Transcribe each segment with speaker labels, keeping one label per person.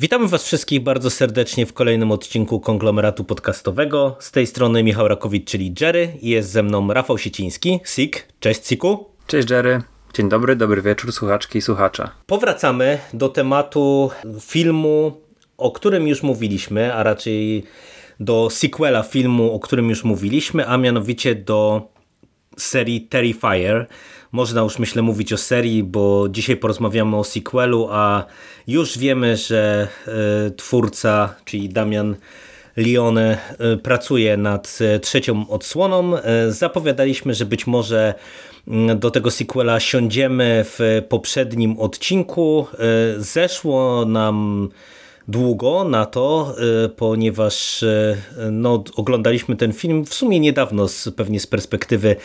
Speaker 1: Witamy Was wszystkich bardzo serdecznie w kolejnym odcinku konglomeratu podcastowego. Z tej strony Michał Rakowicz, czyli Jerry, i jest ze mną Rafał Sieciński, Sik. Cześć, Siku.
Speaker 2: Cześć, Jerry. Dzień dobry, dobry wieczór, słuchaczki i słuchacze.
Speaker 1: Powracamy do tematu filmu, o którym już mówiliśmy, a raczej do sequela filmu, o którym już mówiliśmy, a mianowicie do serii Terrifier. Można już myślę mówić o serii, bo dzisiaj porozmawiamy o sequelu, a już wiemy, że y, twórca, czyli Damian Lione y, pracuje nad y, trzecią odsłoną. Zapowiadaliśmy, że być może mm, do tego sequela siądziemy w poprzednim odcinku. Zeszło nam długo na to, y, ponieważ y, no, oglądaliśmy ten film w sumie niedawno, z, pewnie z perspektywy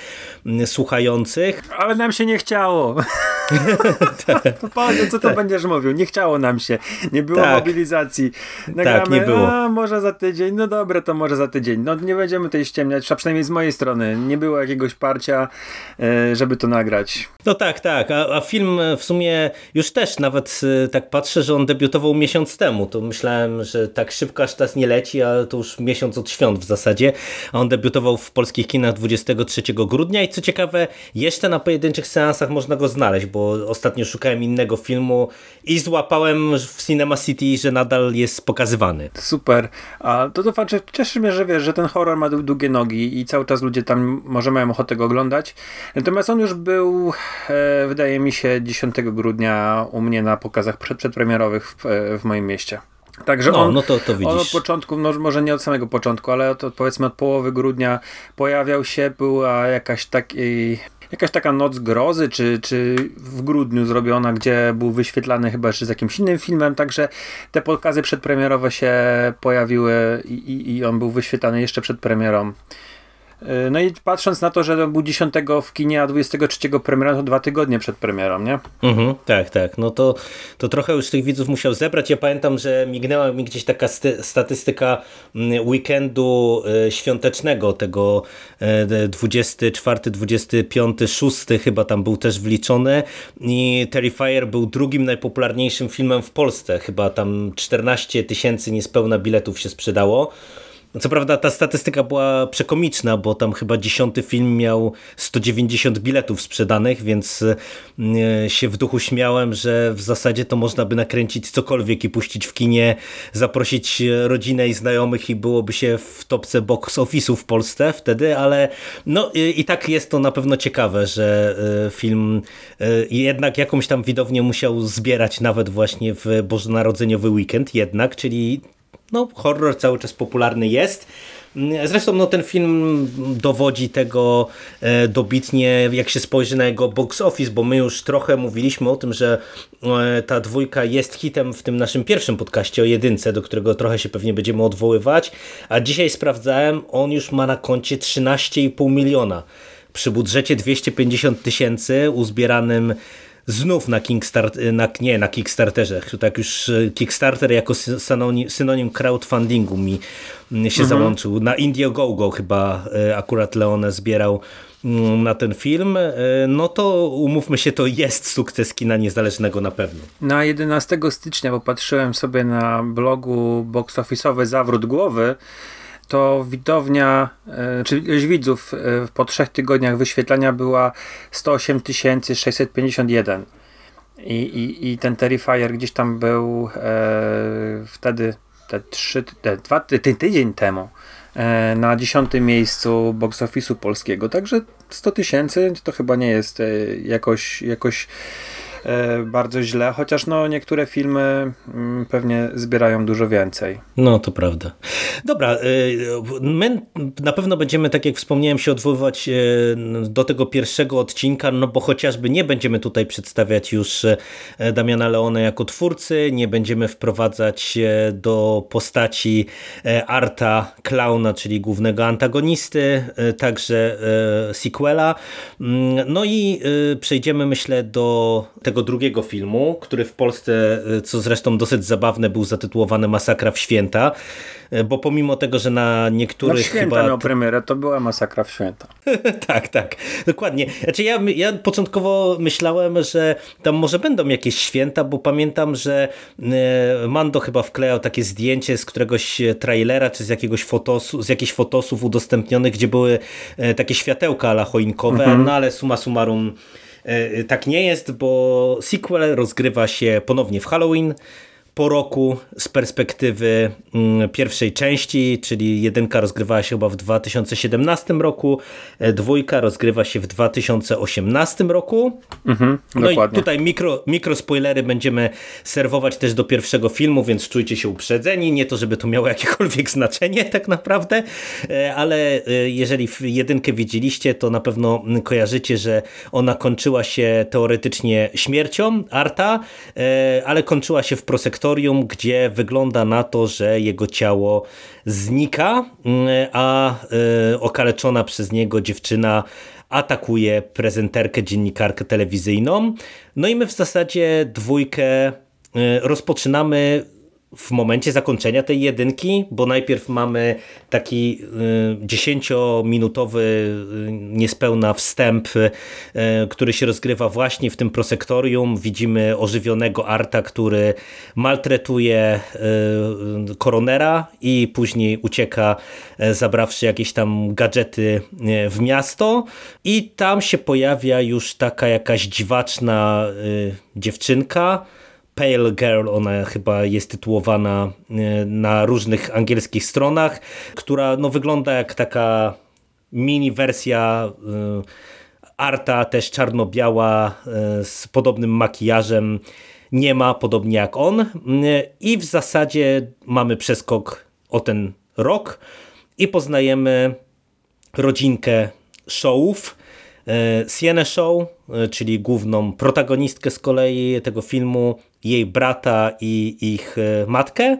Speaker 1: mm, słuchających.
Speaker 2: Ale nam się nie chciało. Panie, co to tak. będziesz mówił? Nie chciało nam się. Nie było tak. mobilizacji. Nagramy, tak, nie było. A, może za tydzień. No dobre, to może za tydzień. No nie będziemy tej ściemniać, a przynajmniej z mojej strony. Nie było jakiegoś parcia, y, żeby to nagrać.
Speaker 1: No tak, tak. A, a film w sumie już też nawet tak patrzę, że on debiutował miesiąc temu to myślałem, że tak szybko aż teraz nie leci, a to już miesiąc od świąt w zasadzie. A on debiutował w polskich kinach 23 grudnia i co ciekawe, jeszcze na pojedynczych seansach można go znaleźć, bo ostatnio szukałem innego filmu i złapałem w Cinema City, że nadal jest pokazywany.
Speaker 2: Super. A to to fakt, cieszy mnie, że wiesz, że ten horror ma długie nogi i cały czas ludzie tam może mają ochotę go oglądać. Natomiast on już był, e, wydaje mi się, 10 grudnia u mnie na pokazach przedpremierowych w, e, w moim mieście. Także no, on, no to, to on od początku, no może nie od samego początku, ale od, powiedzmy od połowy grudnia pojawiał się, była jakaś taki, jakaś taka noc grozy, czy, czy w grudniu zrobiona, gdzie był wyświetlany chyba jeszcze z jakimś innym filmem, także te pokazy przedpremierowe się pojawiły i, i, i on był wyświetlany jeszcze przed premierą. E, no i patrząc na to, że był 10 w kinie, a 23 premiera, to dwa tygodnie przed premierą, nie?
Speaker 1: Mhm, tak, tak. No to, to trochę już tych widzów musiał zebrać. Ja pamiętam, że mignęła mi gdzieś taka statystyka mm, weekendu e, świątecznego, tego 24, 25, 6 chyba tam był też wliczony i Terrifier był drugim najpopularniejszym filmem w Polsce. Chyba tam 14 tysięcy niespełna biletów się sprzedało. Co prawda ta statystyka była przekomiczna, bo tam chyba dziesiąty film miał 190 biletów sprzedanych, więc e, się w duchu śmiałem, że w zasadzie to można by nakręcić cokolwiek i puścić w kinie, zaprosić rodzinę i znajomych i byłoby się w topce box office'u w Polsce wtedy, ale no i tak jest to na pewno ciekawe, że e, film e, jednak jakąś tam widownię musiał zbierać nawet właśnie w bożonarodzeniowy weekend jednak, czyli no, horror cały czas popularny jest. Zresztą no, ten film dowodzi tego e, dobitnie, jak się spojrzy na jego box office, bo my już trochę mówiliśmy o tym, że e, ta dwójka jest hitem w tym naszym pierwszym podcaście o jedynce, do którego trochę się pewnie będziemy odwoływać, a dzisiaj sprawdzałem, on już ma na koncie 13,5 miliona. Przy budżecie 250 tysięcy uzbieranym znów na, Kickstart, na, nie, na Kickstarterze. Tak już e, Kickstarter jako synonim, synonim crowdfundingu mi się mhm. załączył. Na Indiegogo chyba e, akurat Leone zbierał mm, na ten film, no to umówmy się, to jest sukces kina niezależnego na pewno.
Speaker 2: Na 11 stycznia, bo patrzyłem sobie na blogu box office'owy Zawrót Głowy, to widownia, e, czy ilość widzów e, po trzech tygodniach wyświetlania była 108 651. I, i, I ten Terrifier gdzieś tam był e, wtedy, te trzy, te dwa, ten tydzień temu, e, na dziesiątym miejscu box office'u polskiego. Także 100 tysięcy to chyba nie jest e, jakoś, jakoś bardzo źle, chociaż no niektóre filmy mm, pewnie zbierają dużo więcej.
Speaker 1: No, to prawda. Dobra, my na pewno będziemy, tak jak wspomniałem, się odwoływać do tego pierwszego odcinka, no bo chociażby nie będziemy tutaj przedstawiać już Damiana Leone jako twórcy, nie będziemy wprowadzać do postaci Arta Klauna, czyli głównego antagonisty, także sequela. Mm, no i przejdziemy, myślę, do tego drugiego filmu, który w Polsce, co zresztą dosyć zabawne, był zatytułowany Masakra w święta. E, bo pomimo tego, że na niektórych no
Speaker 2: święta
Speaker 1: chyba...
Speaker 2: miał premierę, to była masakra w święta.
Speaker 1: tak, tak, dokładnie. Znaczy ja, ja początkowo myślałem, że tam może będą jakieś święta, bo pamiętam, że e, Mando chyba wklejał takie zdjęcie z któregoś trailera, czy z jakiegoś fotosu, z jakichś fotosów udostępnionych, gdzie były takie światełka ala choinkowe, mhm. no ale suma summarum tak nie jest, bo sequel rozgrywa się ponownie w Halloween, po roku z perspektywy mm, pierwszej części, czyli jedynka rozgrywała się chyba w 2017 roku, e, dwójka rozgrywa się w 2018 roku. Mhm, no dokładnie. i tutaj mikro, mikro spoilery będziemy serwować też do pierwszego filmu, więc czujcie się uprzedzeni. Nie to, żeby to miało jakiekolwiek znaczenie tak naprawdę, e, ale e, jeżeli jedynkę widzieliście, to na pewno kojarzycie, że ona kończyła się teoretycznie śmiercią Arta, ale kończyła się w prosektorze gdzie wygląda na to, że jego ciało znika, mm, a e, okaleczona przez niego dziewczyna atakuje prezenterkę, dziennikarkę telewizyjną. No i my w zasadzie dwójkę e, rozpoczynamy w momencie zakończenia tej jedynki, bo najpierw mamy taki dziesięciominutowy y, niespełna wstęp, y, który się rozgrywa właśnie w tym prosektorium. Widzimy ożywionego Arta, który maltretuje y, koronera i później ucieka zabrawszy jakieś tam gadżety w miasto i tam się pojawia już taka jakaś dziwaczna dziewczynka, Pale Girl, ona chyba jest tytułowana e, na różnych angielskich stronach, która no, wygląda jak taka mini wersja e, Arta, też czarno-biała, e, z podobnym makijażem. Nie ma, podobnie jak on. I w zasadzie mamy przeskok o ten rok i poznajemy rodzinkę Showów, Sienę Show, czyli główną protagonistkę z kolei tego filmu, jej brata i ich e, matkę.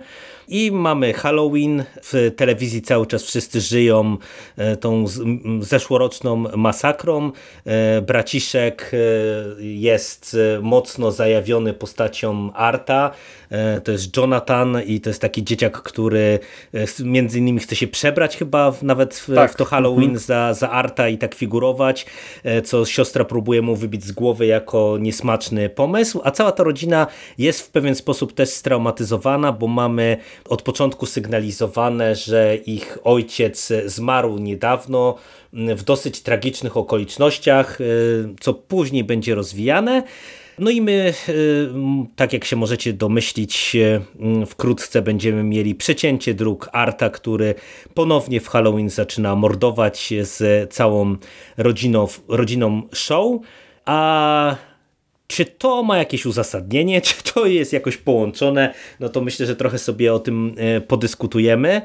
Speaker 1: I mamy Halloween, w telewizji cały czas wszyscy żyją e, tą zeszłoroczną masakrą. E, braciszek jest mocno zajawiony postacią Arta. To jest Jonathan i to jest taki dzieciak, który między innymi chce się przebrać chyba nawet w, tak. w to Halloween mhm. za, za Arta i tak figurować, co siostra próbuje mu wybić z głowy jako niesmaczny pomysł, a cała ta rodzina jest w pewien sposób też straumatyzowana, bo mamy od początku sygnalizowane, że ich ojciec zmarł niedawno w dosyć tragicznych okolicznościach, y, co później będzie rozwijane. No i my, y, tak jak się możecie domyślić, y, wkrótce będziemy mieli przecięcie dróg Arta, który ponownie w Halloween zaczyna mordować z całą rodziną, rodziną show. A czy to ma jakieś uzasadnienie, czy to jest jakoś połączone, no to myślę, że trochę sobie o tym e, podyskutujemy.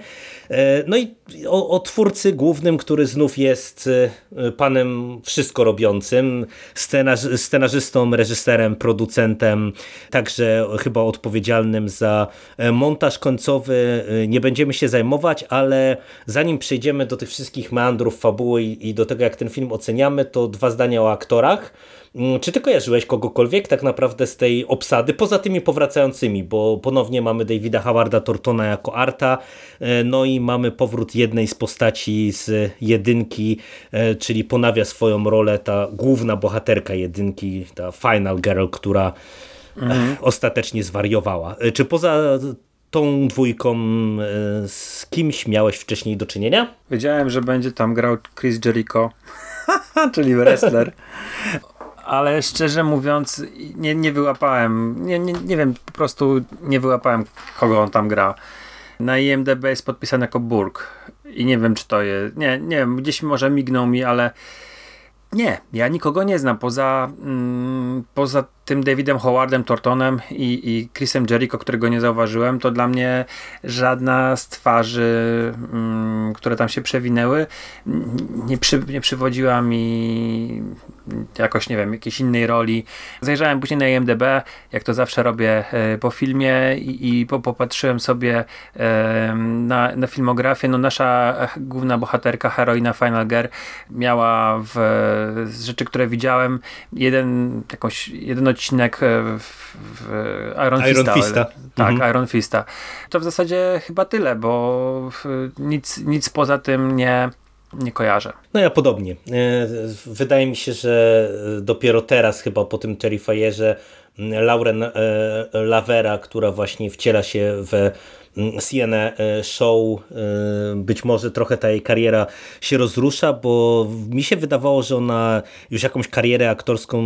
Speaker 1: E, no i o, o twórcy głównym, który znów jest e, panem wszystko robiącym, scenarz, scenarzystą, reżyserem, producentem, także chyba odpowiedzialnym za montaż końcowy. Nie będziemy się zajmować, ale zanim przejdziemy do tych wszystkich meandrów fabuły i do tego, jak ten film oceniamy, to dwa zdania o aktorach. Mm, czy ty kojarzyłeś kogokolwiek tak naprawdę z tej obsady, poza tymi powracającymi, bo ponownie mamy Davida Howarda Tortona jako Arta, e, no i mamy powrót jednej z postaci z jedynki, e, czyli ponawia swoją rolę ta główna bohaterka jedynki, ta Final Girl, która mhm. ostatecznie zwariowała. E, czy poza tą dwójką z kimś miałeś wcześniej do czynienia?
Speaker 2: Wiedziałem, że będzie tam grał Chris Jericho, czyli wrestler ale szczerze mówiąc nie, nie wyłapałem, nie, nie, nie wiem, po prostu nie wyłapałem kogo on tam gra. Na IMDB jest podpisany jako Burg. I nie wiem czy to jest, nie, nie wiem, gdzieś może mignął mi, ale nie, ja nikogo nie znam poza mm, poza tym Davidem Howardem Tortonem i, i Chrisem Jericho, którego nie zauważyłem, to dla mnie żadna z twarzy, mm, które tam się przewinęły, nie, przy, nie przywodziła mi jakoś, nie wiem, jakiejś innej roli. Zajrzałem później na IMDB, jak to zawsze robię e, po filmie i, i popatrzyłem sobie e, na, na filmografię. No nasza główna bohaterka, heroina Final Gear miała w, z rzeczy, które widziałem, jeden, jakąś, jeden odcinek e, w, w Iron,
Speaker 1: Iron
Speaker 2: Fista.
Speaker 1: Fista.
Speaker 2: Tak,
Speaker 1: mhm.
Speaker 2: Iron Fista. To w zasadzie chyba tyle, bo nic, nic poza tym nie, nie kojarzę.
Speaker 1: No ja podobnie. E, wydaje mi się, że dopiero teraz chyba po tym Terrifierze Lauren e, Lavera, która właśnie wciela się w Sienę Show, być może trochę ta jej kariera się rozrusza, bo mi się wydawało, że ona już jakąś karierę aktorską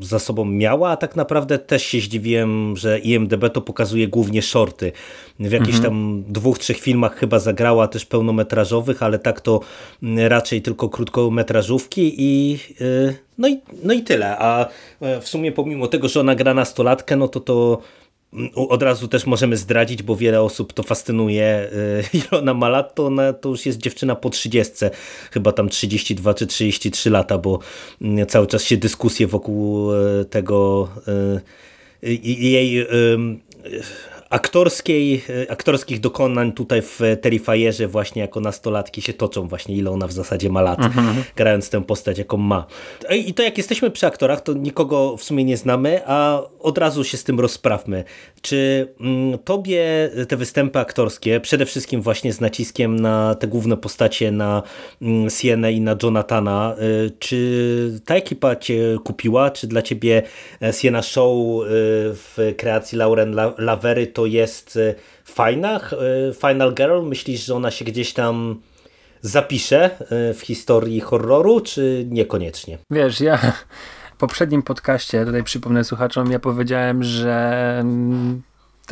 Speaker 1: za sobą miała, a tak naprawdę też się zdziwiłem, że IMDB to pokazuje głównie shorty. W jakichś mhm. tam dwóch, trzech filmach chyba zagrała też pełnometrażowych, ale tak to raczej tylko krótkometrażówki i no i, no i tyle. A w sumie pomimo tego, że ona gra nastolatkę, no to to od razu też możemy zdradzić, bo wiele osób to fascynuje. Y, ile ona ma lat, to ona to już jest dziewczyna po 30, chyba tam 32 czy 33 lata, bo mm, cały czas się dyskusje wokół y, tego y, jej aktorskiej, e, aktorskich dokonań tutaj w Terrifierze właśnie jako nastolatki się toczą właśnie ile ona w zasadzie ma lat, mhm. grając tę postać jaką ma. I to jak jesteśmy przy aktorach, to nikogo w sumie nie znamy, a od razu się z tym rozprawmy. Czy mm, tobie te występy aktorskie, przede wszystkim właśnie z naciskiem na te główne postacie, na mm, Sienę i na Jonathana, y, czy ta ekipa cię kupiła? Czy dla ciebie e, Siena Show w kreacji Lauren Lavery to jest y, fajna? Final Girl? Myślisz, że ona się gdzieś tam zapisze w historii horroru, czy niekoniecznie?
Speaker 2: Wiesz, ja poprzednim podcaście, tutaj przypomnę słuchaczom, ja powiedziałem, że mm,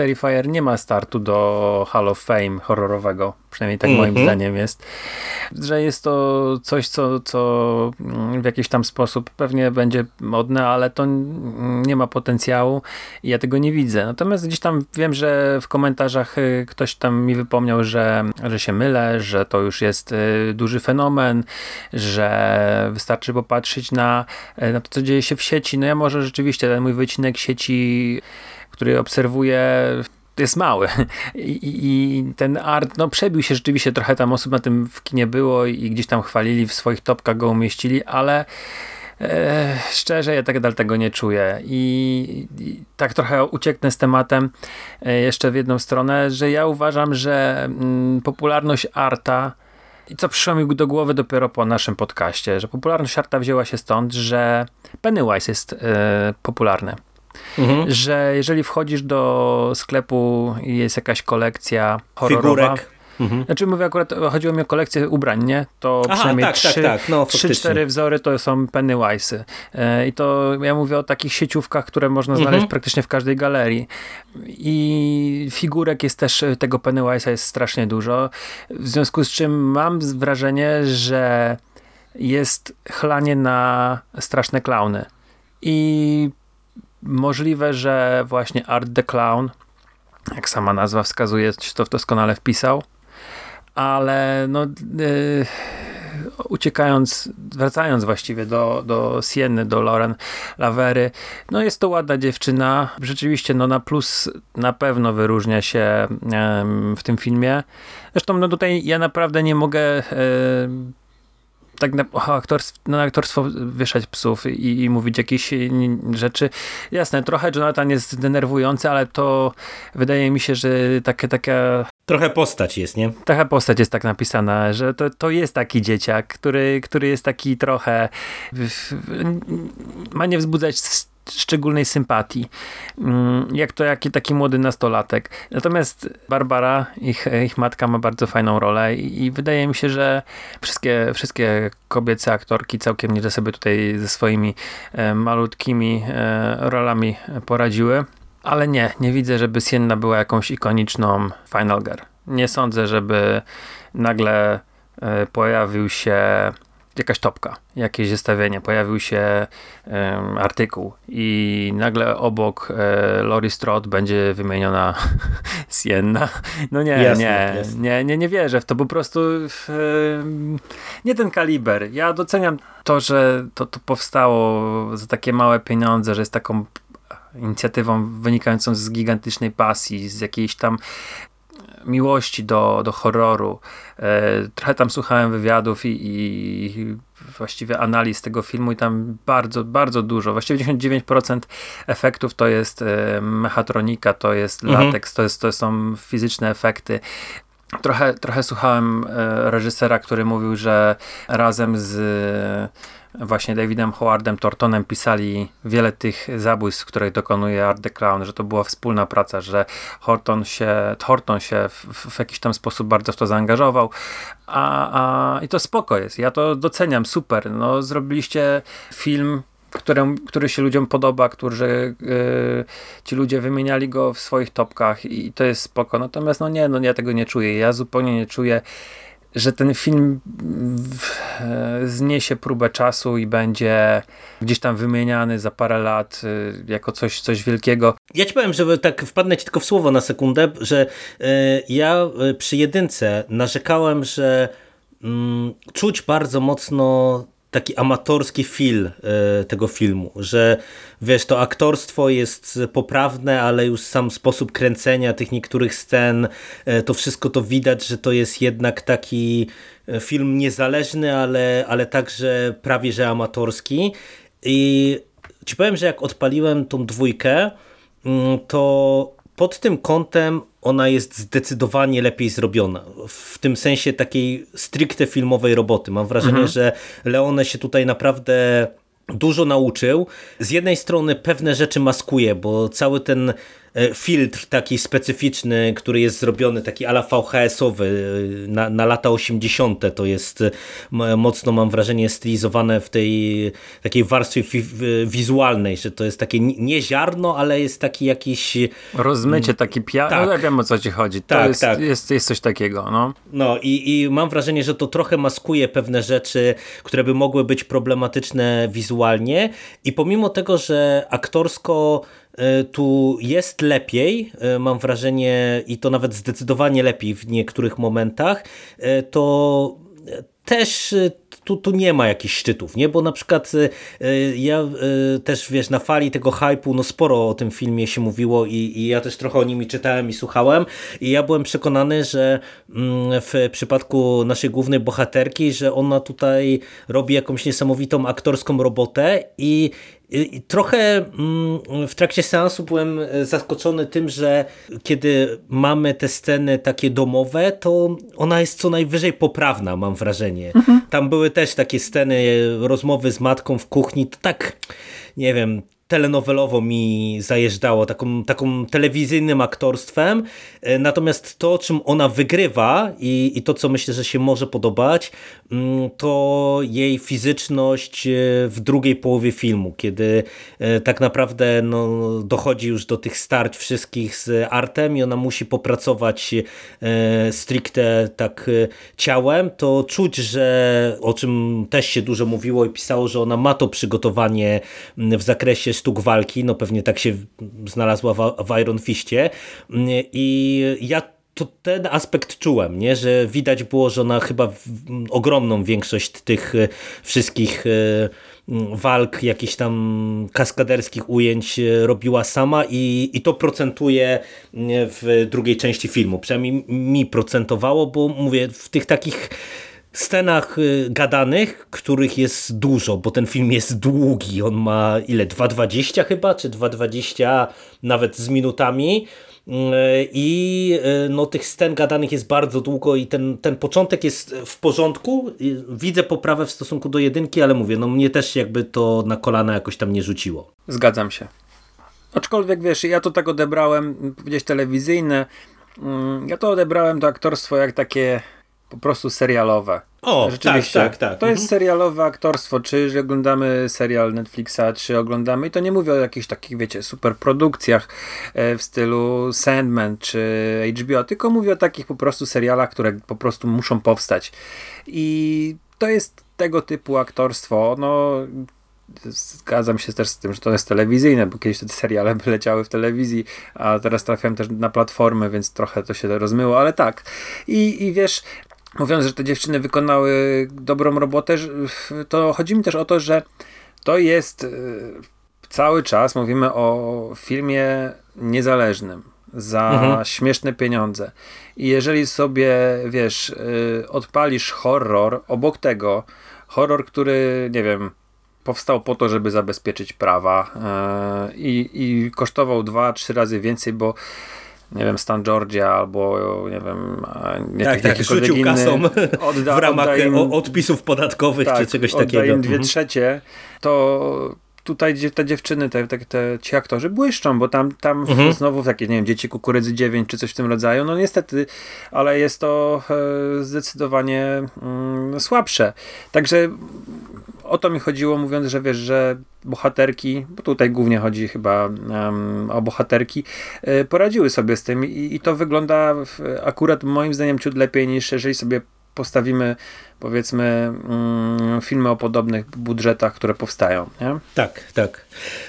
Speaker 2: Terrifier nie ma startu do Hall of Fame horrorowego, przynajmniej tak mm -hmm. moim zdaniem jest, że jest to coś, co, co w jakiś tam sposób pewnie będzie modne, ale to nie ma potencjału i ja tego nie widzę. Natomiast gdzieś tam wiem, że w komentarzach y, ktoś tam mi wypomniał, że, że się mylę, że to już jest y, duży fenomen, że wystarczy popatrzeć na, y, na to, co dzieje się w sieci. No ja może rzeczywiście ten mój wycinek sieci który obserwuję jest mały. I, i, ten art no, przebił się rzeczywiście trochę tam osób na tym w kinie było i gdzieś tam chwalili, w swoich topkach go umieścili, ale e, szczerze ja tak dalej tego nie czuję. I, i, tak trochę ucieknę z tematem e, jeszcze w jedną stronę, że ja uważam, że mm, popularność arta i co przyszło mi do głowy dopiero po naszym podcaście, że popularność arta wzięła się stąd, że Pennywise jest e, popularny mhm. że jeżeli wchodzisz do sklepu i jest jakaś kolekcja horrorowa, Figurek. Mhm. Znaczy mówię akurat, chodziło mi o kolekcję ubrań, nie? To Aha, przynajmniej tak, trzy, tak, tak. No, trzy, cztery wzory to są Pennywise'y. E, I to ja mówię o takich sieciówkach, które można znaleźć mhm. praktycznie w każdej galerii. I figurek jest też, tego Pennywise'a jest strasznie dużo. W związku z czym mam wrażenie, że jest chlanie na straszne klauny. I Możliwe, że właśnie Art the Clown, jak sama nazwa wskazuje, to doskonale wpisał, ale no yy, uciekając, wracając właściwie do, do Sienny, do Lauren Lavery, no jest to ładna dziewczyna, rzeczywiście no na plus na pewno wyróżnia się yy, w tym filmie. Zresztą no tutaj ja naprawdę nie mogę yy, tak na, aktorstwo, na aktorstwo wieszać psów i, i, mówić jakieś rzeczy. Jasne, trochę Jonathan jest denerwujący, ale to wydaje mi się, że takie, taka
Speaker 1: Trochę postać jest, nie?
Speaker 2: Trochę postać jest tak napisana, że to, to jest taki dzieciak, który, który jest taki trochę ma nie wzbudzać szczególnej sympatii, mm, jak to jaki taki młody nastolatek. Natomiast Barbara, ich, ich matka ma bardzo fajną rolę i, i wydaje mi się, że wszystkie, wszystkie kobiece aktorki całkiem nieźle sobie tutaj ze swoimi e, malutkimi e, rolami poradziły. Ale nie, nie widzę, żeby Sienna była jakąś ikoniczną Final Girl. Nie sądzę, żeby nagle e, pojawił się jakaś topka, jakieś zestawienie, pojawił się um, artykuł i nagle obok e, Lori Strode będzie wymieniona Sienna. No nie, jasne, nie, nie, nie, nie wierzę w to, po prostu w, e, nie ten kaliber. Ja doceniam to, że to, to powstało za takie małe pieniądze, że jest taką inicjatywą wynikającą z gigantycznej pasji, z jakiejś tam miłości do, do horroru. E, trochę tam słuchałem wywiadów i, i właściwie analiz tego filmu i tam bardzo, bardzo dużo, właściwie 99% efektów to jest e, mechatronika, to jest mhm. lateks, to, jest, to są fizyczne efekty. Trochę, trochę słuchałem e, reżysera, który mówił, że razem z właśnie Davidem Howardem Tortonem pisali wiele tych zabójstw, których dokonuje Art the Clown, że to była wspólna praca, że Horton się, Horton się w, w jakiś tam sposób bardzo w to zaangażował, a, a, i to spoko jest, ja to doceniam, super, no zrobiliście film którym, który się ludziom podoba, którzy yy, ci ludzie wymieniali go w swoich topkach i to jest spoko. Natomiast no nie, no ja tego nie czuję. Ja zupełnie nie czuję że ten film e, zniesie próbę czasu i będzie gdzieś tam wymieniany za parę lat e, jako coś, coś wielkiego.
Speaker 1: Ja ci powiem, żeby tak wpadnę ci tylko w słowo na sekundę, że e, ja przy jedynce narzekałem, że mm, czuć bardzo mocno taki amatorski feel e, tego filmu, że wiesz, to aktorstwo jest poprawne, ale już sam sposób kręcenia tych niektórych scen, e, to wszystko to widać, że to jest jednak taki e, film niezależny, ale, ale także prawie że amatorski. I ci powiem, że jak odpaliłem tą dwójkę, mm, to pod tym kątem ona jest zdecydowanie lepiej zrobiona. W tym sensie takiej stricte filmowej roboty. Mam wrażenie, mhm. że Leone się tutaj naprawdę dużo nauczył. Z jednej strony pewne rzeczy maskuje, bo cały ten filtr taki specyficzny, który jest zrobiony taki ala VHS-owy e, na, na lata 80. to jest e, mocno mam wrażenie stylizowane w tej takiej warstwie wizualnej, że to jest takie nie ziarno, ale jest taki jakiś
Speaker 2: rozmycie, taki piach, tak. no, ja wiem o co ci chodzi, tak, jest, tak. Jest, jest coś takiego. No,
Speaker 1: no i, i mam wrażenie, że to trochę maskuje pewne rzeczy, które by mogły być problematyczne wizualnie i pomimo tego, że aktorsko E, tu jest lepiej, e, mam wrażenie, i to nawet zdecydowanie lepiej w niektórych momentach, e, to też tu, tu nie ma jakichś szczytów, nie? Bo na przykład ja też, wiesz, na fali tego hypu, no sporo o tym filmie się mówiło i, i ja też trochę o nim czytałem i słuchałem i ja byłem przekonany, że mm, w przypadku naszej głównej bohaterki, że ona tutaj robi jakąś niesamowitą aktorską robotę i i trochę mm, w trakcie seansu byłem e, zaskoczony tym, że kiedy mamy te sceny takie domowe, to ona jest co najwyżej poprawna, mam wrażenie. Mhm. Tam były też takie sceny e, rozmowy z matką w kuchni, to tak, nie wiem, telenowelowo mi zajeżdżało, taką, taką telewizyjnym aktorstwem. E, natomiast to, czym ona wygrywa i, i to, co myślę, że się może podobać, to jej fizyczność e, w drugiej połowie filmu, kiedy e, tak naprawdę no, dochodzi już do tych starć wszystkich z Artem i ona musi popracować stricte tak ciałem, to czuć, że o czym też się dużo mówiło i pisało, że ona ma to przygotowanie w zakresie sztuk walki, no pewnie tak się znalazła w Iron Fistie i ja to ten aspekt czułem, nie? że widać było, że ona chyba ogromną większość tych e, wszystkich e, walk, jakichś tam kaskaderskich ujęć e, robiła sama i, i to procentuje w drugiej części filmu. Przynajmniej mi procentowało, bo mówię, w tych takich scenach gadanych, których jest dużo, bo ten film jest długi, on ma ile, 2.20 chyba, czy 2.20 nawet z minutami i y, no, tych scen gadanych jest bardzo długo i ten, ten początek jest w porządku, widzę poprawę w stosunku do jedynki, ale mówię, no mnie też jakby to na kolana jakoś tam nie rzuciło.
Speaker 2: Zgadzam się. Aczkolwiek wiesz, ja to tak odebrałem, gdzieś telewizyjne, mm, ja to odebrałem to aktorstwo jak takie po prostu serialowe.
Speaker 1: O, Rzeczywiście. tak, tak, tak.
Speaker 2: To jest mhm. serialowe aktorstwo, czy oglądamy serial Netflixa, czy oglądamy, i to nie mówię o jakichś takich, wiecie, super produkcjach e, w stylu Sandman, czy HBO, tylko mówię o takich po prostu serialach, które po prostu muszą powstać. I to jest tego typu aktorstwo, no zgadzam się też z tym, że to jest telewizyjne, bo kiedyś te seriale by leciały w telewizji, a teraz trafiałem też na platformę, więc trochę to się rozmyło, ale tak. I, i wiesz, mówiąc, że te dziewczyny wykonały dobrą robotę, to chodzi mi też o to, że to jest y, cały czas mówimy o filmie niezależnym za mhm. śmieszne pieniądze. I jeżeli sobie, wiesz, y, odpalisz horror obok tego, horror, który, nie wiem, powstał po to, żeby zabezpieczyć prawa yy, i kosztował dwa, trzy razy więcej, bo nie wiem, Stan Georgia albo nie wiem,
Speaker 1: nie, tak, tak, rzucił inny, odda, w ramach im, odpisów podatkowych tak, czy czegoś takiego.
Speaker 2: im dwie mhm. trzecie, to tutaj te dziewczyny, te, te, te ci aktorzy błyszczą, bo tam, tam mhm. znowu takie, nie wiem, dzieci kukurydzy 9 czy coś w tym rodzaju, no niestety, ale jest to e, zdecydowanie mm, słabsze. Także o to mi chodziło, mówiąc, że wiesz, że bohaterki, bo tutaj głównie chodzi chyba um, o bohaterki, y, poradziły sobie z tym i, i to wygląda w, akurat moim zdaniem ciut lepiej niż jeżeli sobie postawimy powiedzmy mm, filmy o podobnych budżetach, które powstają. Nie?
Speaker 1: Tak, tak.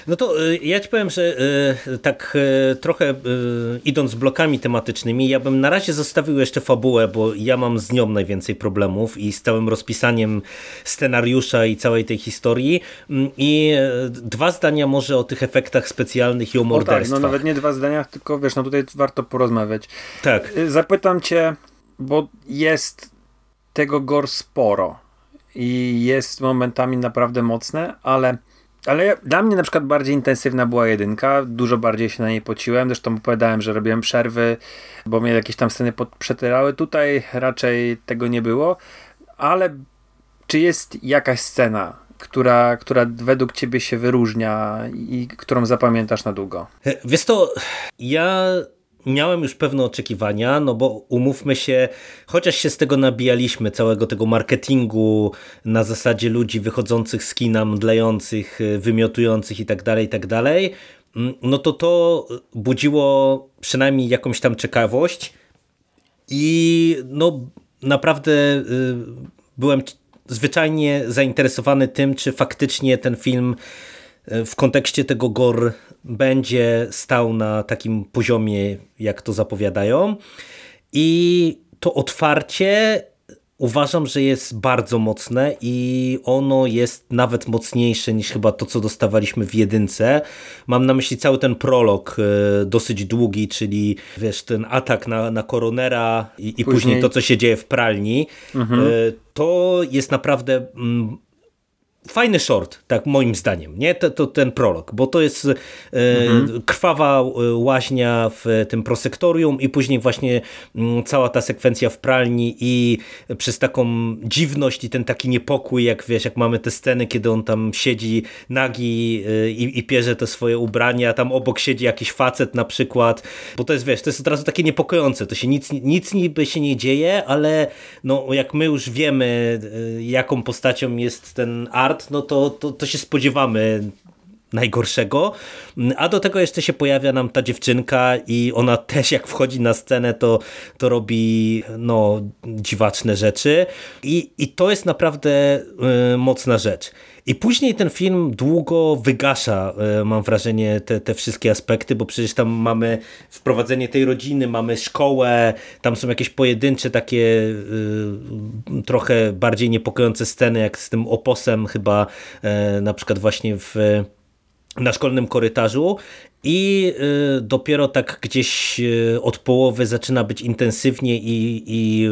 Speaker 1: No to y, ja ci powiem, że y, tak y, trochę idąc blokami tematycznymi, ja bym na razie zostawił jeszcze fabułę, bo ja mam z nią najwięcej problemów i z całym rozpisaniem scenariusza i całej tej historii mm, i dwa zdania może o tych efektach specjalnych i o morderstwach.
Speaker 2: O tak, no nawet nie dwa zdania, tylko wiesz, no tutaj warto porozmawiać.
Speaker 1: Tak.
Speaker 2: Zapytam cię, bo jest tego gor sporo i jest momentami naprawdę mocne, ale, ale dla mnie na przykład bardziej intensywna była jedynka, dużo bardziej się na niej pociłem, zresztą opowiadałem, że robiłem przerwy, bo mnie jakieś tam sceny przetyrały, tutaj raczej tego nie było, ale czy jest jakaś scena, która, która według ciebie się wyróżnia i którą zapamiętasz na długo?
Speaker 1: Wiesz to, ja miałem już pewne oczekiwania, no bo umówmy się, chociaż się z tego nabijaliśmy, całego tego marketingu na zasadzie ludzi wychodzących z kina, mdlejących, wymiotujących i tak dalej, i tak dalej, mm, no to to budziło przynajmniej jakąś tam ciekawość i no naprawdę y, byłem zwyczajnie zainteresowany tym, czy faktycznie ten film y, w kontekście tego gore będzie stał na takim poziomie, jak to zapowiadają. I to otwarcie uważam, że jest bardzo mocne i ono jest nawet mocniejsze niż chyba to, co dostawaliśmy w jedynce. Mam na myśli cały ten prolog e, dosyć długi, czyli wiesz, ten atak na, na koronera i, i później... później to, co się dzieje w pralni. Mhm. E, to jest naprawdę mm, fajny short, tak moim zdaniem, nie? To, to ten prolog, bo to jest e, mhm. krwawa e, łaźnia w tym prosektorium i później właśnie m, mm, cała ta sekwencja w pralni i przez taką dziwność i ten taki niepokój, jak wiesz, jak mamy te sceny, kiedy on tam siedzi nagi e, i, i pierze te swoje ubrania, tam obok siedzi jakiś facet na przykład, bo to jest, wiesz, to jest od razu takie niepokojące, to się nic, nic niby się nie dzieje, ale no jak my już wiemy, e, jaką postacią jest ten no to, to, to się spodziewamy najgorszego. A do tego jeszcze się pojawia nam ta dziewczynka i ona też jak wchodzi na scenę, to, to robi no, dziwaczne rzeczy. I, I to jest naprawdę y, mocna rzecz. I później ten film długo wygasza, y, mam wrażenie, te, te wszystkie aspekty, bo przecież tam mamy wprowadzenie tej rodziny, mamy szkołę, tam są jakieś pojedyncze takie y, trochę bardziej niepokojące sceny, jak z tym oposem chyba y, na przykład właśnie w na szkolnym korytarzu. I y, dopiero tak gdzieś y, od połowy zaczyna być intensywnie i, i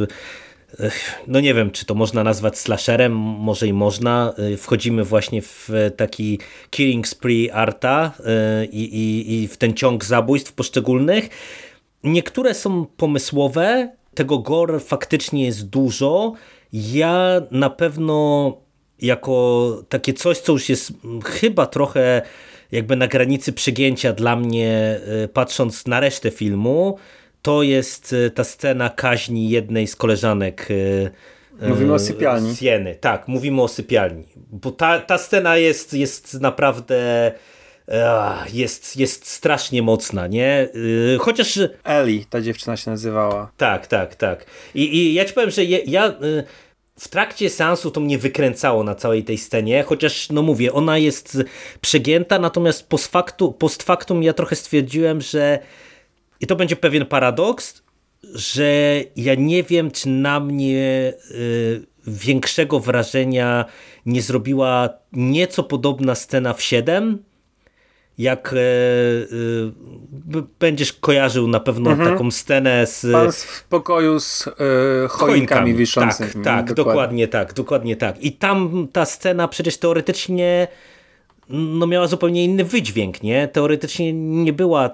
Speaker 1: no nie wiem, czy to można nazwać slasherem, może i można. Wchodzimy właśnie w taki killing spree Arta i, i, i w ten ciąg zabójstw poszczególnych. Niektóre są pomysłowe, tego gore faktycznie jest dużo. Ja na pewno jako takie coś, co już jest chyba trochę jakby na granicy przygięcia dla mnie, y, patrząc na resztę filmu, to jest y, ta scena kaźni jednej z koleżanek y,
Speaker 2: Mówimy o sypialni.
Speaker 1: Sieny. Tak, mówimy o sypialni. Bo ta, ta scena jest, jest naprawdę jest, jest strasznie mocna, nie? Chociaż...
Speaker 2: Ellie, ta dziewczyna się nazywała.
Speaker 1: Tak, tak, tak. I, i ja ci powiem, że ja w trakcie seansu to mnie wykręcało na całej tej scenie, chociaż no mówię, ona jest przegięta, natomiast post factum, post factum ja trochę stwierdziłem, że i to będzie pewien paradoks, że ja nie wiem, czy na mnie y, większego wrażenia nie zrobiła nieco podobna scena w 7, jak e, e, będziesz kojarzył na pewno mhm. taką scenę z...
Speaker 2: Pan w pokoju z e, choinkami, choinkami wiszącymi.
Speaker 1: Tak, tak, dokładnie. dokładnie tak, dokładnie tak. I tam ta scena przecież teoretycznie no miała zupełnie inny wydźwięk, nie? Teoretycznie nie była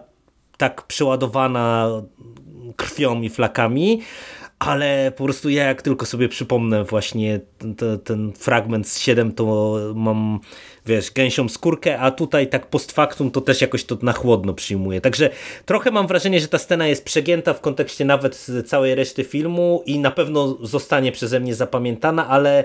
Speaker 1: tak przeładowana krwią i flakami, ale po prostu ja jak tylko sobie przypomnę właśnie ten, ten fragment z 7, to mam wiesz, gęsią skórkę, a tutaj tak post factum to też jakoś to na chłodno przyjmuję. Także trochę mam wrażenie, że ta scena jest przegięta w kontekście nawet całej reszty filmu i na pewno zostanie przeze mnie zapamiętana, ale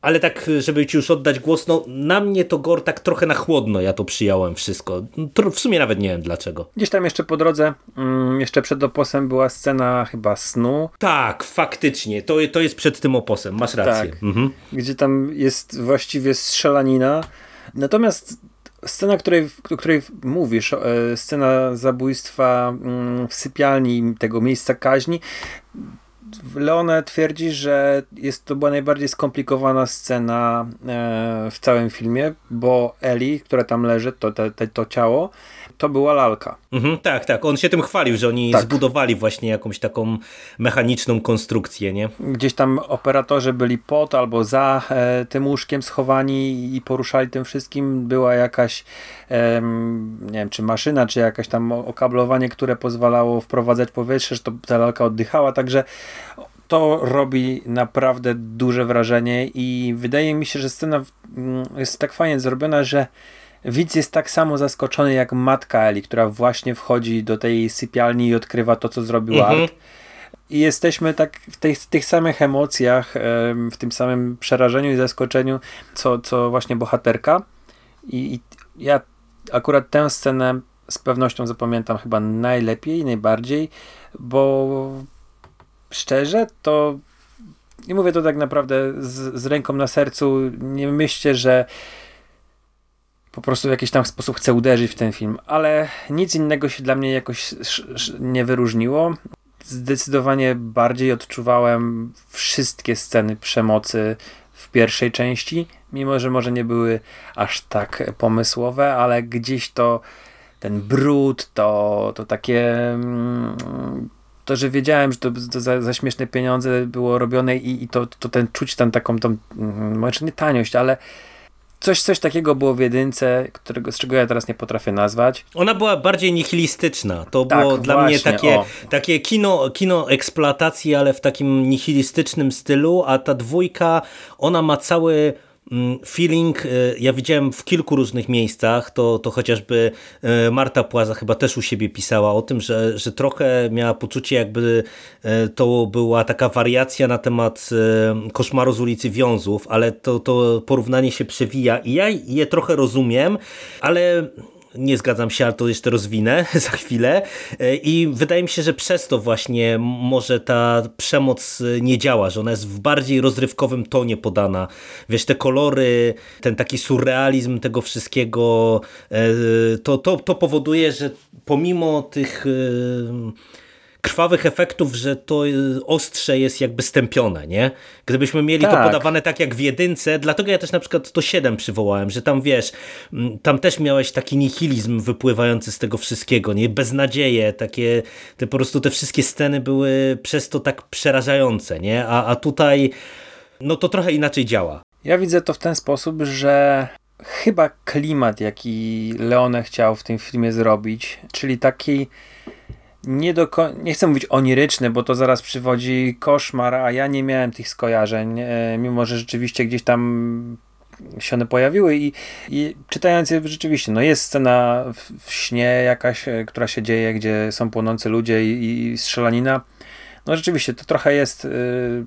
Speaker 1: ale tak, żeby ci już oddać głos, no na mnie to Gor tak trochę na chłodno ja to przyjąłem wszystko. W sumie nawet nie wiem dlaczego.
Speaker 2: Gdzieś tam jeszcze po drodze, mm, jeszcze przed oposem była scena chyba snu.
Speaker 1: Tak, faktycznie. To, to jest przed tym oposem, masz rację.
Speaker 2: Tak, mhm. Gdzie tam jest właściwie strzelanina. Natomiast scena, której, o której mówisz, e, scena zabójstwa mm, w sypialni tego miejsca kaźni, Leone twierdzi, że jest to była najbardziej skomplikowana scena e, w całym filmie, bo Eli, która tam leży, to, to, to ciało, to była lalka.
Speaker 1: Mhm, tak, tak. On się tym chwalił, że oni tak. zbudowali właśnie jakąś taką mechaniczną konstrukcję, nie?
Speaker 2: Gdzieś tam operatorzy byli pod albo za e, tym łóżkiem schowani i poruszali tym wszystkim. Była jakaś, nie wiem, czy maszyna, czy jakaś tam okablowanie, które pozwalało wprowadzać powietrze, że to ta lalka oddychała, także to robi naprawdę duże wrażenie i wydaje mi się, że scena mm, jest tak fajnie zrobiona, że widz jest tak samo zaskoczony jak matka Eli, która właśnie wchodzi do tej sypialni i odkrywa to, co zrobił mhm. Art. I jesteśmy tak w tych, tych samych emocjach, w tym samym przerażeniu i zaskoczeniu, co, co właśnie bohaterka. I, I ja akurat tę scenę z pewnością zapamiętam chyba najlepiej, najbardziej, bo szczerze to nie mówię to tak naprawdę z, z ręką na sercu, nie myślcie, że po prostu w jakiś tam sposób chcę uderzyć w ten film, ale nic innego się dla mnie jakoś nie wyróżniło. Zdecydowanie bardziej odczuwałem wszystkie sceny przemocy w pierwszej części, mimo że może nie były aż tak pomysłowe, ale gdzieś to ten brud, to, to takie mm, to, że wiedziałem, że to, to za, za, śmieszne pieniądze było robione i, i to, to ten czuć tam taką, tą, mm, może nie taniość, ale Coś, coś takiego było w jedynce, którego, z czego ja teraz nie potrafię nazwać.
Speaker 1: Ona była bardziej nihilistyczna. To tak, było dla właśnie, mnie takie, takie kino, kino eksploatacji, ale w takim nihilistycznym stylu, a ta dwójka, ona ma cały feeling e, ja widziałem w kilku różnych miejscach, to, to chociażby e, Marta Płaza chyba też u siebie pisała o tym, że, że trochę miała poczucie jakby e, to była taka wariacja na temat koszmaru z ulicy Wiązów, ale to, to porównanie się przewija i ja je trochę rozumiem, ale nie zgadzam się, ale to jeszcze rozwinę za chwilę. E, I wydaje mi się, że przez to właśnie może ta przemoc e, nie działa, że ona jest w bardziej rozrywkowym tonie podana. Wiesz, te kolory, ten taki surrealizm tego wszystkiego, e, to, to, to powoduje, że pomimo tych krwawych efektów, że to y, ostrze jest jakby stępione, nie? Gdybyśmy mieli tak. to podawane tak jak w jedynce, dlatego ja też na przykład to 7 przywołałem, że tam wiesz, mm, tam też miałeś taki nihilizm wypływający z tego wszystkiego, nie? Beznadzieje, takie, te po prostu te wszystkie sceny były przez to tak przerażające, nie? A, a tutaj, no to trochę inaczej działa.
Speaker 2: Ja widzę to w ten sposób, że chyba klimat, jaki Leone chciał w tym filmie zrobić, czyli taki nie, do nie chcę mówić oniryczny, bo to zaraz przywodzi koszmar, a ja nie miałem tych skojarzeń, e, mimo że rzeczywiście gdzieś tam się one pojawiły i, i czytając je rzeczywiście, no jest scena w, w śnie jakaś, e, która się dzieje, gdzie są płonący ludzie i, i strzelanina. No rzeczywiście, to trochę jest y,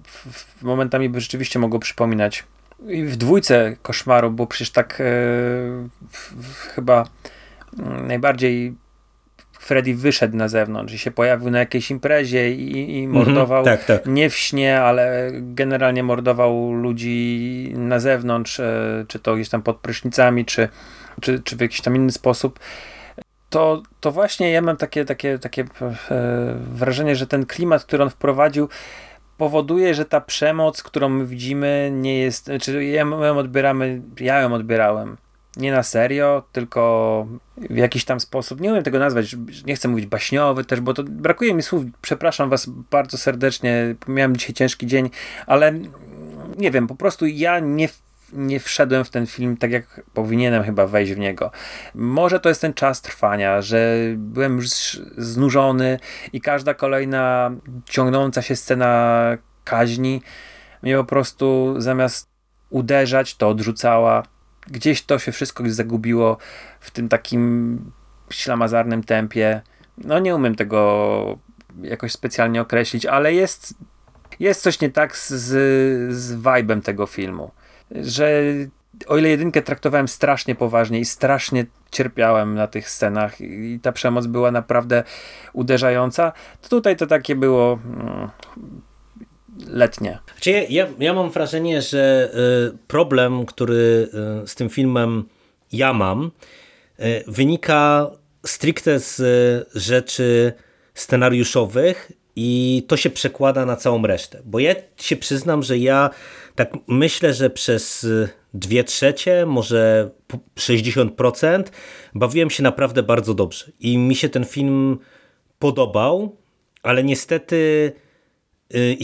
Speaker 2: w, momentami by rzeczywiście mogło przypominać i w dwójce koszmaru, bo przecież tak y, chyba mm, najbardziej Freddy wyszedł na zewnątrz i się pojawił na jakiejś imprezie i, i mordował
Speaker 1: mhm, tak, tak.
Speaker 2: nie w śnie, ale generalnie mordował ludzi na zewnątrz, e, czy to gdzieś tam pod prysznicami, czy, czy, czy w jakiś tam inny sposób. To, to właśnie ja mam takie, takie, takie e, wrażenie, że ten klimat, który on wprowadził, powoduje, że ta przemoc, którą my widzimy, nie jest. Czy ja ją odbieramy, ja ją odbierałem nie na serio, tylko w jakiś tam sposób, nie umiem tego nazwać, nie chcę mówić baśniowy też, bo to brakuje mi słów, przepraszam was bardzo serdecznie, miałem dzisiaj ciężki dzień, ale nie wiem, po prostu ja nie nie wszedłem w ten film tak, jak powinienem chyba wejść w niego. Może to jest ten czas trwania, że byłem już znużony i każda kolejna ciągnąca się scena kaźni mnie po prostu zamiast uderzać, to odrzucała gdzieś to się wszystko zagubiło w tym takim ślamazarnym tempie. No nie umiem tego jakoś specjalnie określić, ale jest, jest coś nie tak z, z vibe'em tego filmu. Że o ile jedynkę traktowałem strasznie poważnie i strasznie cierpiałem na tych scenach i ta przemoc była naprawdę uderzająca, to tutaj to takie było mm, letnie.
Speaker 1: Znaczy ja, ja mam wrażenie, że y, problem, który y, z tym filmem ja mam, y, wynika stricte z rzeczy scenariuszowych i to się przekłada na całą resztę. Bo ja się przyznam, że ja tak myślę, że przez dwie trzecie, może 60% bawiłem się naprawdę bardzo dobrze. I mi się ten film podobał, ale niestety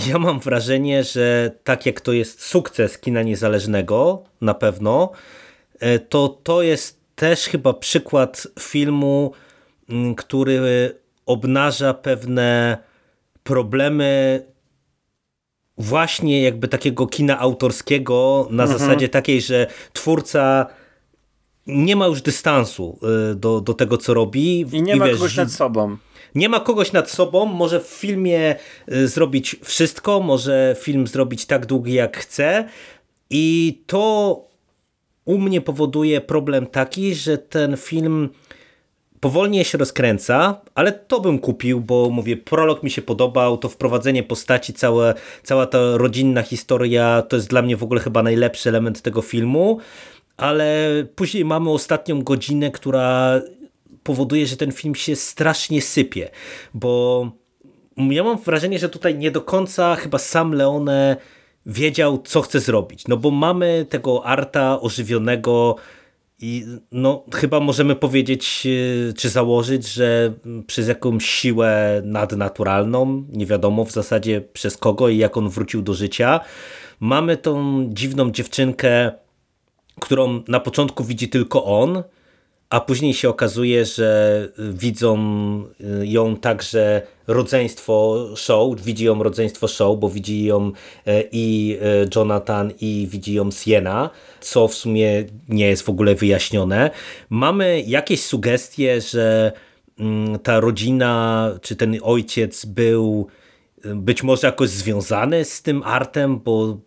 Speaker 1: ja mam wrażenie, że tak jak to jest sukces kina niezależnego, na pewno, y, to to jest też chyba przykład filmu, mm, który obnaża pewne problemy właśnie jakby takiego kina autorskiego na mhm. zasadzie takiej, że twórca nie ma już dystansu y, do, do tego, co robi.
Speaker 2: I nie I ma wiesz, kogoś nad sobą
Speaker 1: nie ma kogoś nad sobą, może w filmie y, zrobić wszystko, może film zrobić tak długi jak chce. I to u mnie powoduje problem taki, że ten film powolnie się rozkręca, ale to bym kupił, bo mówię, prolog mi się podobał, to wprowadzenie postaci, całe, cała ta rodzinna historia, to jest dla mnie w ogóle chyba najlepszy element tego filmu, ale później mamy ostatnią godzinę, która powoduje, że ten film się strasznie sypie, bo ja mam wrażenie, że tutaj nie do końca chyba sam Leone wiedział, co chce zrobić. No bo mamy tego arta ożywionego i no chyba możemy powiedzieć, e, czy założyć, że przez jakąś siłę nadnaturalną, nie wiadomo w zasadzie przez kogo i jak on wrócił do życia, mamy tą dziwną dziewczynkę, którą na początku widzi tylko on, a później się okazuje, że widzą y, ją także rodzeństwo show, widzi ją rodzeństwo show, bo widzi ją e, i e, Jonathan i widzi ją Siena, co w sumie nie jest w ogóle wyjaśnione. Mamy jakieś sugestie, że mm, ta rodzina, czy ten ojciec był być może jakoś związane z tym artem, bo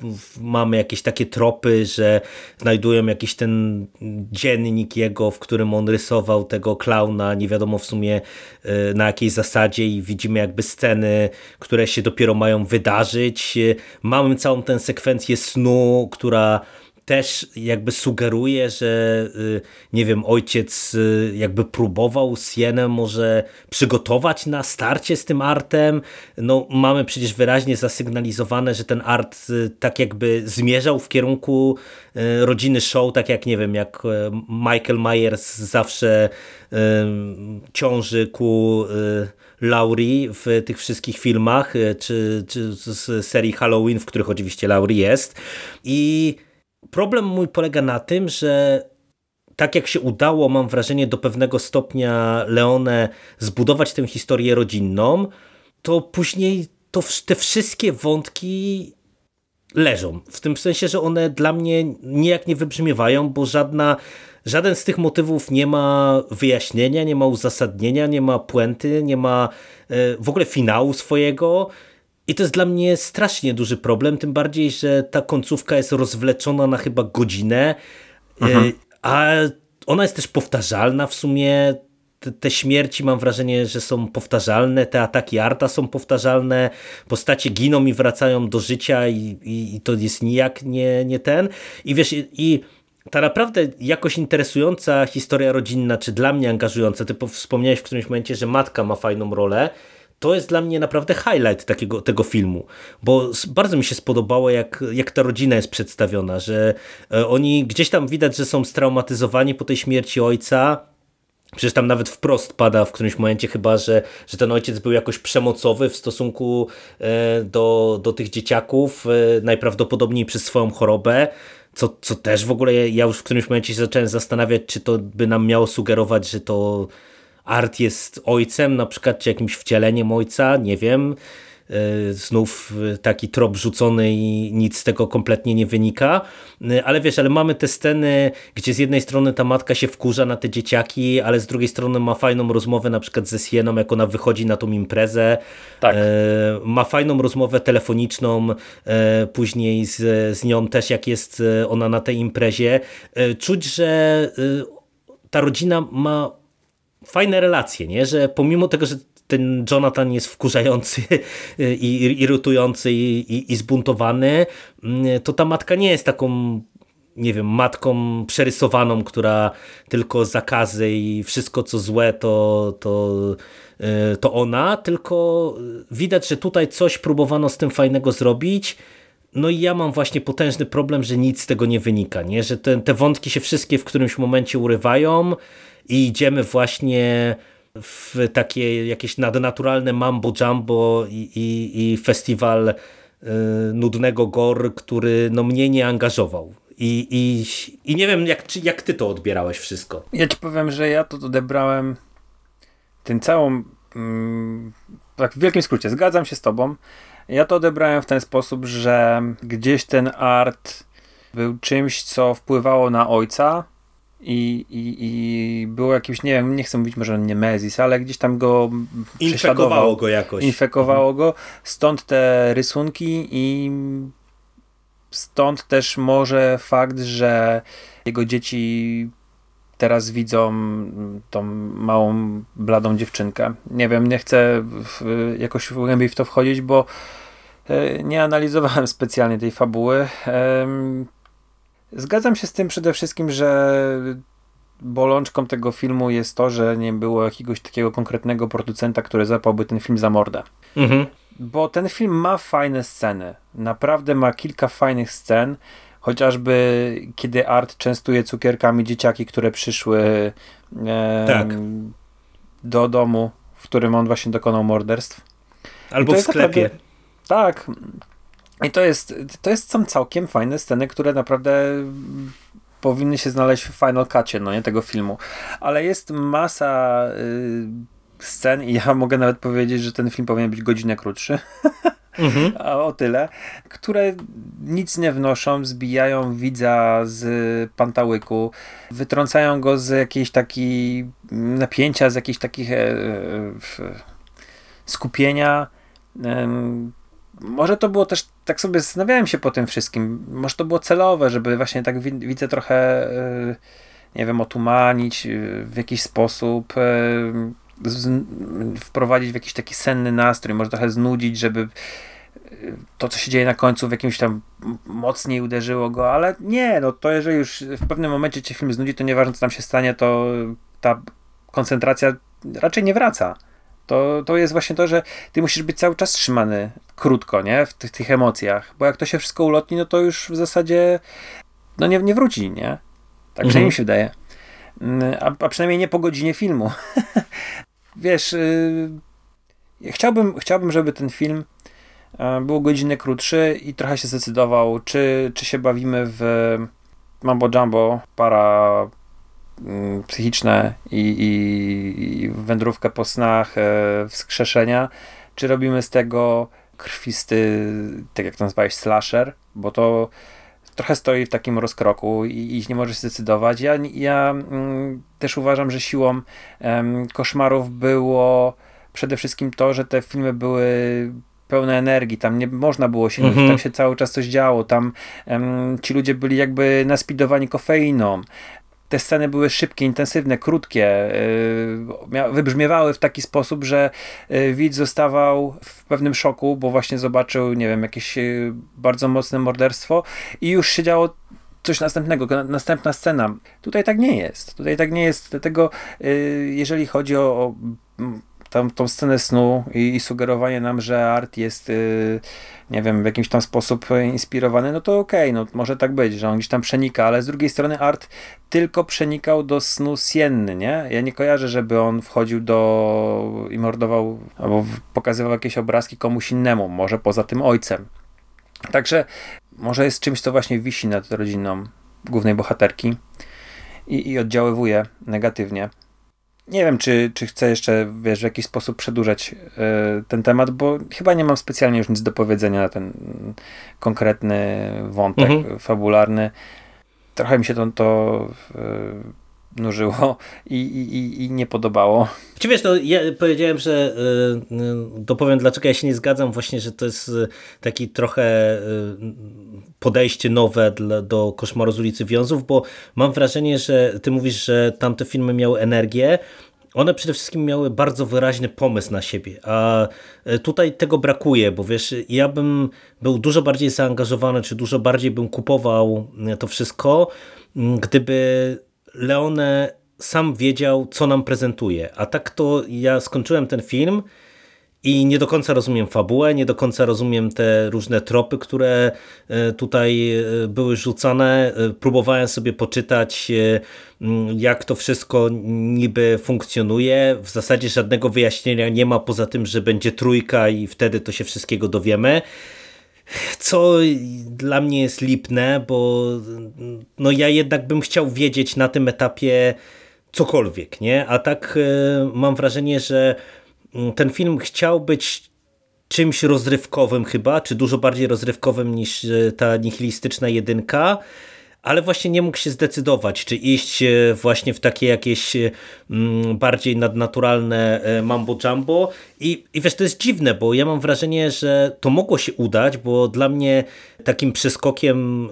Speaker 1: mamy jakieś takie tropy, że znajdują jakiś ten dziennik jego, w którym on rysował tego klauna, nie wiadomo w sumie e, na jakiej zasadzie i widzimy jakby sceny, które się dopiero mają wydarzyć. Mamy całą tę sekwencję snu, która też jakby sugeruje, że y, nie wiem, ojciec y, jakby próbował Sienę może przygotować na starcie z tym artem. No mamy przecież wyraźnie zasygnalizowane, że ten art y, tak jakby zmierzał w kierunku rodziny show, tak jak nie wiem, jak Michael Myers zawsze ciąży ku Laurie w tych wszystkich filmach, czy, czy z serii Halloween, w których oczywiście Laurie jest. I problem mój polega na tym, że tak jak się udało, mam wrażenie, do pewnego stopnia Leone zbudować tę historię rodzinną, to później to, te wszystkie wątki leżą. W tym sensie, że one dla mnie nijak nie wybrzmiewają, bo żadna, żaden z tych motywów nie ma wyjaśnienia, nie ma uzasadnienia, nie ma puenty, nie ma e, w ogóle finału swojego. I to jest dla mnie strasznie duży problem, tym bardziej, że ta końcówka jest rozwleczona na chyba godzinę, mhm. a ona jest też powtarzalna w sumie. te, te, śmierci mam wrażenie, że są powtarzalne, te ataki Arta są powtarzalne, postacie giną i wracają do życia i, i, i to jest nijak nie, nie ten. I wiesz, i, i ta naprawdę jakoś interesująca historia rodzinna, czy dla mnie angażująca, ty wspomniałeś w którymś momencie, że matka ma fajną rolę, to jest dla mnie naprawdę highlight takiego, tego filmu, bo bardzo mi się spodobało, jak, jak ta rodzina jest przedstawiona, że e, oni gdzieś tam widać, że są straumatyzowani po tej śmierci ojca, Przecież tam nawet wprost pada w którymś momencie chyba, że, że ten ojciec był jakoś przemocowy w stosunku e, do, do tych dzieciaków, e, najprawdopodobniej przez swoją chorobę. Co, co też w ogóle ja już w którymś momencie się zacząłem zastanawiać, czy to by nam miało sugerować, że to Art jest ojcem, na przykład, czy jakimś wcieleniem ojca, nie wiem. E, znów taki trop rzucony i nic z tego kompletnie nie wynika. E, ale wiesz, ale mamy te sceny, gdzie z jednej strony ta matka się wkurza na te dzieciaki, ale z drugiej strony ma fajną rozmowę na przykład ze Sieną, jak ona wychodzi na tą imprezę. Tak. E, ma fajną rozmowę telefoniczną później z, z nią też, jak jest ona na tej imprezie. Czuć, że ta rodzina ma fajne relacje, nie? że pomimo tego, że ten Jonathan jest wkurzający i irytujący i, i, i zbuntowany, mm, to ta matka nie jest taką nie wiem, matką przerysowaną, która tylko zakazy i wszystko co złe to, to, y, to ona, tylko widać, że tutaj coś próbowano z tym fajnego zrobić. No i ja mam właśnie potężny problem, że nic z tego nie wynika, nie? że te, te wątki się wszystkie w którymś momencie urywają i idziemy właśnie w takie jakieś nadnaturalne mambo jumbo i, i, i festiwal y, nudnego gor, który no, mnie nie angażował. I, i, I nie wiem, jak, jak ty to odbierałeś wszystko.
Speaker 2: Ja ci powiem, że ja to odebrałem tym całą. Mm, tak, w wielkim skrócie, zgadzam się z tobą. Ja to odebrałem w ten sposób, że gdzieś ten art był czymś, co wpływało na ojca, i, i, i było jakimś, nie wiem, nie chcę mówić może Nemezis, ale gdzieś tam go
Speaker 1: infekowało go jakoś.
Speaker 2: Infekowało go, stąd te rysunki i stąd też może fakt, że jego dzieci teraz widzą tą małą, bladą dziewczynkę. Nie wiem, nie chcę w, jakoś głębiej w to wchodzić, bo e, nie analizowałem specjalnie tej fabuły. Zgadzam się z tym przede wszystkim, że bolączką tego filmu jest to, że nie było jakiegoś takiego konkretnego producenta, który zapałby ten film za mordę. Mhm. Bo ten film ma fajne sceny. Naprawdę ma kilka fajnych scen. Chociażby kiedy Art częstuje cukierkami dzieciaki, które przyszły e, tak. do domu, w którym on właśnie dokonał morderstw.
Speaker 1: Albo w sklepie. Naprawdę,
Speaker 2: tak. I to jest, to jest są całkiem fajne sceny, które naprawdę powinny się znaleźć w Final Cutie, no nie, tego filmu. Ale jest masa y, scen i ja mogę nawet powiedzieć, że ten film powinien być godzinę krótszy. Mhm. A o tyle, które nic nie wnoszą, zbijają widza z pantałyku, wytrącają go z jakiejś takiej napięcia, z jakichś takich e, e, skupienia może to było też, tak sobie zastanawiałem się po tym wszystkim, może to było celowe, żeby właśnie tak widzę trochę, e, nie wiem, otumanić e, w jakiś sposób, e, wprowadzić w jakiś taki senny nastrój, może trochę znudzić, żeby to, co się dzieje na końcu w jakimś tam mocniej uderzyło go, ale nie, no to jeżeli już w pewnym momencie cię film znudzi, to nieważne co tam się stanie, to ta koncentracja raczej nie wraca to, to jest właśnie to, że ty musisz być cały czas trzymany krótko, nie? W tych, tych emocjach, bo jak to się wszystko ulotni, no to już w zasadzie no nie, nie wróci, nie? Tak mhm. przynajmniej mi się wydaje. Mm, a, a przynajmniej nie po godzinie filmu. Wiesz, yy, chciałbym, chciałbym, żeby ten film yy, był godzinę krótszy i trochę się zdecydował, czy, czy się bawimy w Mambo Jumbo, para psychiczne i, i, i wędrówkę po snach, e, wskrzeszenia, czy robimy z tego krwisty, tak jak to nazwałeś, slasher, bo to trochę stoi w takim rozkroku i, i nie może się zdecydować. Ja, ja mm, też uważam, że siłą em, koszmarów było przede wszystkim to, że te filmy były pełne energii, tam nie można było się nudzić, tam się cały czas coś działo, tam em, ci ludzie byli jakby naspidowani kofeiną, te sceny były szybkie, intensywne, krótkie, yy, wybrzmiewały w taki sposób, że yy, widz zostawał w pewnym szoku, bo właśnie zobaczył, nie wiem, jakieś yy, bardzo mocne morderstwo i już się działo coś następnego, następna scena. Tutaj tak nie jest. Tutaj tak nie jest. Dlatego, jeżeli chodzi o, o tą scenę snu i, i, sugerowanie nam, że art jest, nie wiem, w jakiś tam sposób inspirowany, no to okej, okay, no może tak być, że on gdzieś tam przenika, ale z drugiej strony art tylko przenikał do snu Sienny, nie? Ja nie kojarzę, żeby on wchodził do i mordował, albo pokazywał jakieś obrazki komuś innemu, może poza tym ojcem. Także może jest czymś, co właśnie wisi nad rodziną głównej bohaterki i, i oddziaływuje negatywnie. Nie wiem, czy, czy chcę jeszcze wiesz, w jakiś sposób przedłużać y, ten temat, bo chyba nie mam specjalnie już nic do powiedzenia na ten konkretny wątek mhm. fabularny. Trochę mi się to, to y, nużyło i, i, i nie podobało.
Speaker 1: Czy wiesz, no, ja powiedziałem, że yy, dopowiem dlaczego ja się nie zgadzam właśnie, że to jest y, taki trochę y, podejście nowe dla, do Koszmaru z ulicy Wiązów, bo mam wrażenie, że ty mówisz, że tamte filmy miały energię, one przede wszystkim miały bardzo wyraźny pomysł na siebie, a tutaj tego brakuje, bo wiesz, ja bym był dużo bardziej zaangażowany, czy dużo bardziej bym kupował to wszystko, gdyby Leone sam wiedział, co nam prezentuje. A tak to ja skończyłem ten film i nie do końca rozumiem fabułę, nie do końca rozumiem te różne tropy, które e, tutaj e, były rzucane. E, próbowałem sobie poczytać, jak to wszystko niby funkcjonuje. W zasadzie żadnego wyjaśnienia nie ma, poza tym, że będzie trójka i wtedy to się wszystkiego dowiemy co dla mnie jest lipne, bo no ja jednak bym chciał wiedzieć na tym etapie cokolwiek, nie? A tak e, mam wrażenie, że mm, ten film chciał być czymś rozrywkowym chyba, czy dużo bardziej rozrywkowym niż e, ta nihilistyczna jedynka, ale właśnie nie mógł się zdecydować, czy iść e, właśnie w takie jakieś e, mm, bardziej nadnaturalne e, mambo jumbo i, i wiesz, to jest dziwne, bo ja mam wrażenie, że to mogło się udać, bo dla mnie takim przeskokiem